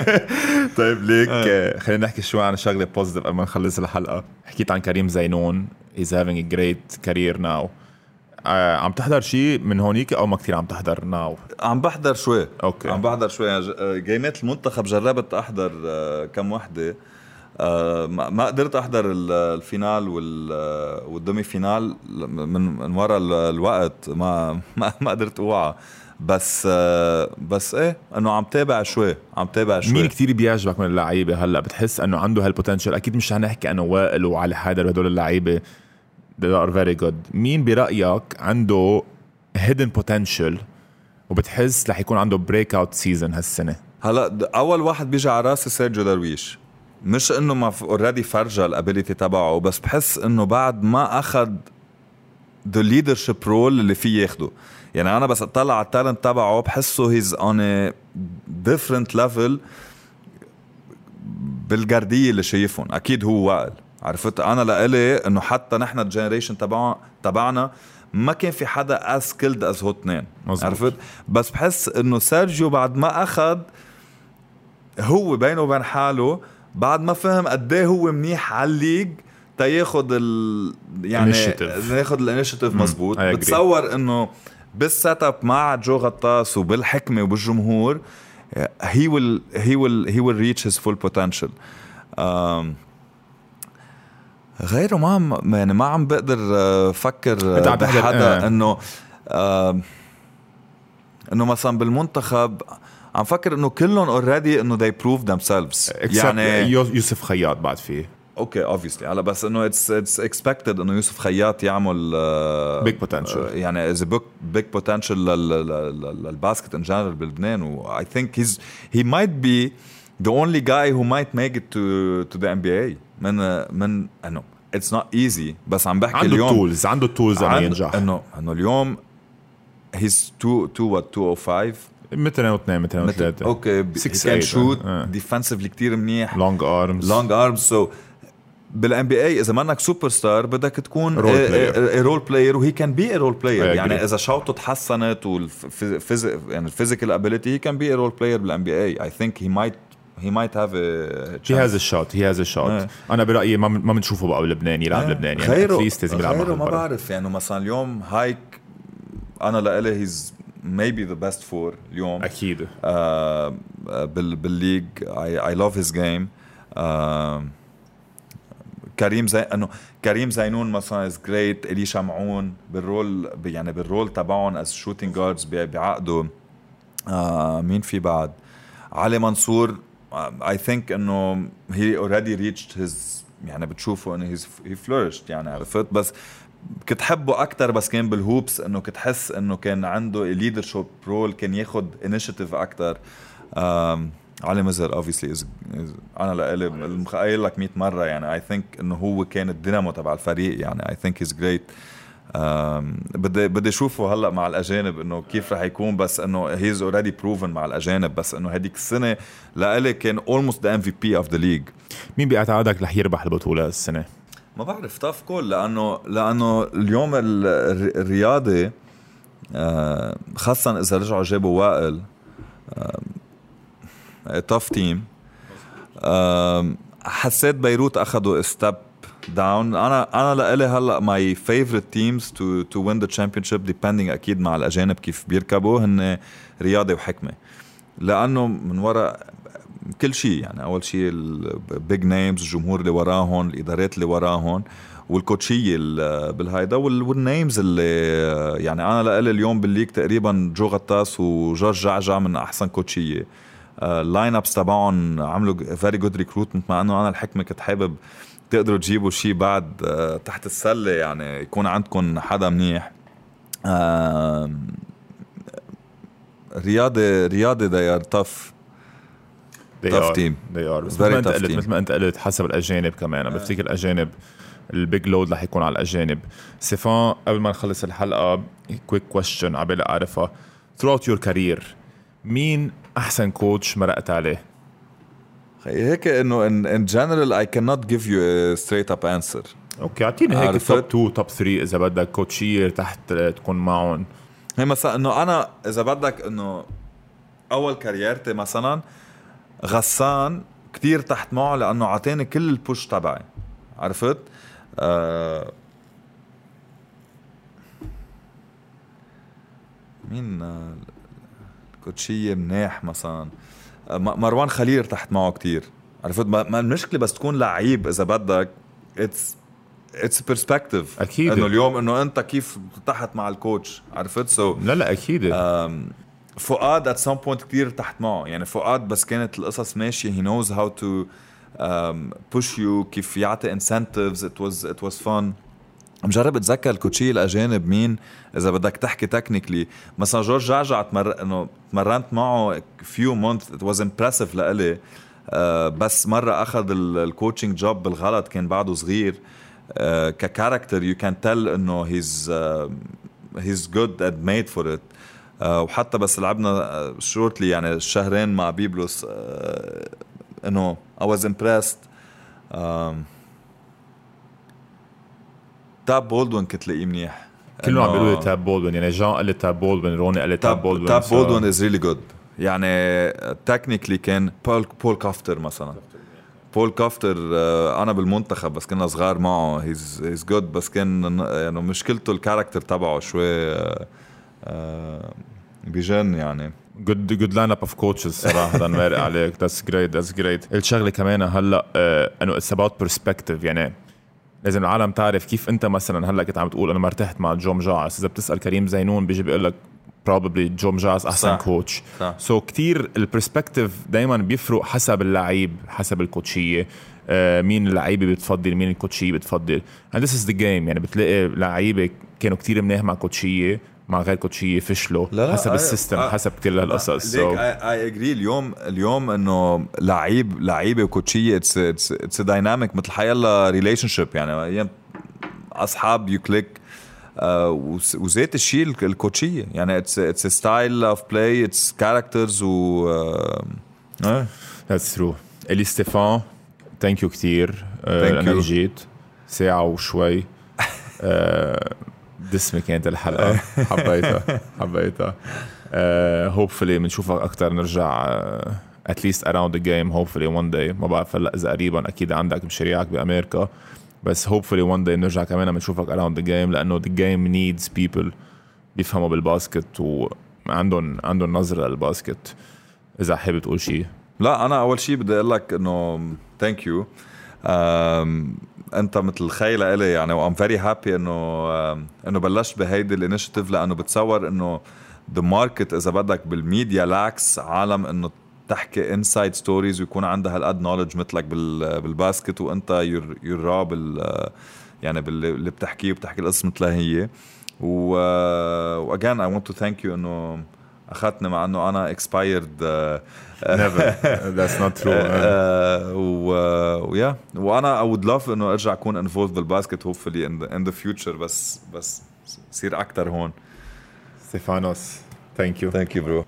[LAUGHS] طيب ليك آه، خلينا نحكي شوي عن شغلة positive قبل ما نخلص الحلقة. حكيت عن كريم زينون. He's having a great career now. آه عم تحضر شيء من هونيك أو ما كثير عم تحضر now؟ عم بحضر شوي. أوكي. عم بحضر شوي. يعني game ات المنتخب جربت أحضر آه كم وحدة. آه ما قدرت أحضر ال finale وال demi-finale من من ورا الوقت. ما ما, ما قدرت اوعى بس آه بس إيه إنه عم تابع شوي. عم تابع شوي. مين كثير بيعجبك من اللعيبة هلأ؟ بتحس إنه عنده هال potential أكيد مش حنحكي إنه وائل وعلي حيدر وهدول اللعيبة. They are very good. مين برأيك عنده hidden potential وبتحس رح يكون عنده breakout season هالسنة؟ هلا أول واحد بيجي على رأسي سيرجيو درويش. مش إنه ما already فرجى ال ability تبعه بس بحس إنه بعد ما أخذ the leadership role اللي فيه ياخده. يعني أنا بس أطلع على ال talent تبعه بحسه he's on different level بالجرديه اللي شايفهم. أكيد هو وائل عرفت؟ أنا لإلي إنه حتى نحن ال generation تبع تبعنا ما كان في حدا as skilled as هو اثنين عرفت؟ بس بحس إنه سيرجيو بعد ما أخذ هو بينه وبين حاله بعد ما فهم قد إيه هو منيح على ال league تياخد ال يعني ياخد ال initiative مزبوط بتصور إنه بال setup مع جو غطاس وبالحكمة وبالجمهور he will he will he will reach his full potential غيره ما يعني ما عم بقدر أفكر بحدا إنه إنه مثلا بالمنتخب عم فكر إنه كلهم already إنه they prove themselves. يعني يوسف خياط بعد فيه أوكي obviously هلا بس إنه it's it's expected إنه يوسف خياط يعمل big potential يعني is big potential لل basket in general بلبنان. و I think he's he might be the only guy who might make it to to the NBA من من انه it's not easy بس عم بحكي عنده اليوم. ال tools عنده ال tools انه ينجح. انه إنه اليوم he's 2 2 what 205 مترين واثنين مترين وثلاثة. أوكي 6 can shoot defensively كثير منيح long arms long arms so بال NBA إذا منك سوبر ستار بدك تكون role player و he can be role player يعني اذا شوطه تحسنت وال physique يعني ال physical ability he can be role player بال NBA I think he might he might have he has ال shot he has ال shot أنا برأيي ما ما بنشوفه بقى بلبنان يلعب بلبنان يعني غيره غيره ما بعرف يعني مثلا اليوم هايك أنا لإلي he's maybe the best four اليوم. أكيد. آه بال بال league. I I love his game كريم زي انه كريم زينون مثلا is great الي شمعون بال role يعني بال role تبعهم as shooting guards بعقده. آه مين في بعد؟ علي منصور I think انه he already reached his يعني بتشوفه انه he flourished يعني عرفت بس كنت حبه أكثر بس كان بال Hoops انه كنت حس انه كان عنده leadership role كان ياخذ initiative أكثر علي مزر obviously أنا لإلي قايل لك 100 مرة يعني I think إنه هو كان الدينامو تبع الفريق يعني I think he's great بدي بدي اشوفه هلأ مع الأجانب إنه كيف رح يكون بس إنه هيز already proven مع الأجانب بس إنه هذيك السنة لإلي كان almost the MVP of the league مين باعتقادك رح يربح البطولة السنة؟ ما بعرف tough call لأنه لأنه اليوم الرياضي آه، خاصة إذا رجعوا جابوا وائل tough team حسيت بيروت أخذوا step down أنا أنا لإلي هلأ my favorite teams to to win the championship depending أكيد مع الأجانب كيف بيركبوا. هن رياضي وحكمة. لأنه من وراء كل شيء يعني. أول شيء ال big names الجمهور اللي وراهم الإدارات اللي وراهم وال coach ية بالهيدا وال names اللي يعني. أنا لإلي اليوم بال league تقريبا جو غطاس وجورج جعجع من أحسن coach ية. ال line ups تبعهم عملوا very good recruitment مع إنه أنا الحكمة كنت حابب تقدروا تجيبوا شيء بعد تحت السلة يعني يكون عندكم حدا منيح. رياضي رياضي they are tough. Tough team. They are. بس مثل ما انت قلت مثل ما انت قلت حسب الأجانب كمان. أنا بفتكر الأجانب ال big load رح يكون على الأجانب. سيفان قبل ما نخلص الحلقة quick question عبالي أعرفها. Throughout your career مين أحسن coach مرقت عليه؟ هيك إنه ان ان جنرال اي كانوت جيف يو ستريت اب انسر أوكي أعطيني هيك top 2 top 3 إذا بدك coach ير تحت تكون معهم. هي مثلا إنه أنا إذا بدك إنه أول career تي مثلا غسان كتير تحت معه لأنه عطاني كل ال push تبعي. عرفت؟ آه مين ال coach ية مناح مثلا؟ آه مروان خليل تحت معه كتير. عرفت؟ ما المشكلة بس تكون لعيب إذا بدك it's it's perspective أكيد. إنه اليوم إنه أنت كيف تحت مع ال coach عرفت؟ so so لا لا أكيد. فؤاد at some point كثير تحت معه. يعني فؤاد بس كانت القصص ماشية. he knows how to push you كيف يعطي incentives it was it was fun مجرب اتذكر ال coach ي الأجانب مين؟ إذا بدك تحكي technically مثلا جورج جعجع تمر إنه تمرنت معه few months it was impressive لإلي. آه، بس مرة أخذ ال coaching job بالغلط. كان بعده صغير. ك character you can tell إنه he's he's good at made for it وحتى بس لعبنا shortly يعني شهرين مع بيبلوس. إنه I was impressed. تاب بولدوين كنت لاقيه منيح. كلهم عم بيقولوا لي تاب بولدوين يعني جان قال لي تاب بولدوين روني قال لي تاب بولدوين تاب بولدوين is really good يعني technically كان بول بول كافتر مثلا. بول كافتر أنا بالمنتخب بس كنا صغار معه. he's he's good بس كان يعني مشكلته ال character تبعه شوي بجن يعني. جود جود لاين اب اوف كوتشز صراحة [LAUGHS] مارق عليك. that's great that's great الشغلة كمان هلأ إنه it's about perspective يعني لازم العالم تعرف كيف انت مثلا هلأ كنت عم تقول أنا ما ارتحت مع جورج جعجع إذا بتسأل كريم زينون بيجي بيقول لك probably جورج جعجع أحسن صح. coach so so كثير ال perspective دائما بيفرق حسب اللعيب حسب ال coach ية. آه مين اللعيبة بتفضل مين ال coach ية بتفضل. And this is the game. يعني بتلاقي لعيبة كانوا كثير منيح مع coach ية. مع غير coach يه فشلوا لا لا حسب ال system حسب كل هالقصص ليك I agree اليوم اليوم إنه لعيب لعيبه و coach يه it's it's it's dynamic مثل حيلا relationship يعني أيام أصحاب you click وزيت الشيء ال coach يه يعني اتس it's style of play it's characters و that's true إي ستيفان thank you كثير انك جيت ساعة وشوي uh, [LAUGHS] دسمه كانت الحلقة [LAUGHS] حبيتها. حبيتها. hopefully uh, بنشوفك أكثر نرجع at least around the game hopefully one day ما بعرف هلأ إذا قريبا. أكيد عندك مشاريعك بامريكا بس hopefully one day نرجع كمان بنشوفك around the game لأنه the game needs people بيفهموا بال basket وعندهم عندهم نظرة لل basket. إذا حابب تقول شيء لا أنا أول شيء بدي أقول لك إنه thank you أنت مثل خي لإلي يعني و I'm very happy إنه إنه بلشت بهيدي ال initiative لأنه بتصور إنه the market إذا بدك بالميديا lacks عالم إنه تحكي inside stories ويكون عندها هالقد knowledge مثلك بال basket وأنت you're را بال يعني باللي بتحكيه وبتحكي القصص مثلها هي. و و again I want to thank you إنه اخذتني مع إنه أنا expired never that's not true و yeah وأنا I would love إنه أرجع أكون involved بال basket hopefully in the future بس بس صير أكثر هون. ستيفانوس ثانك يو ثانك يو برو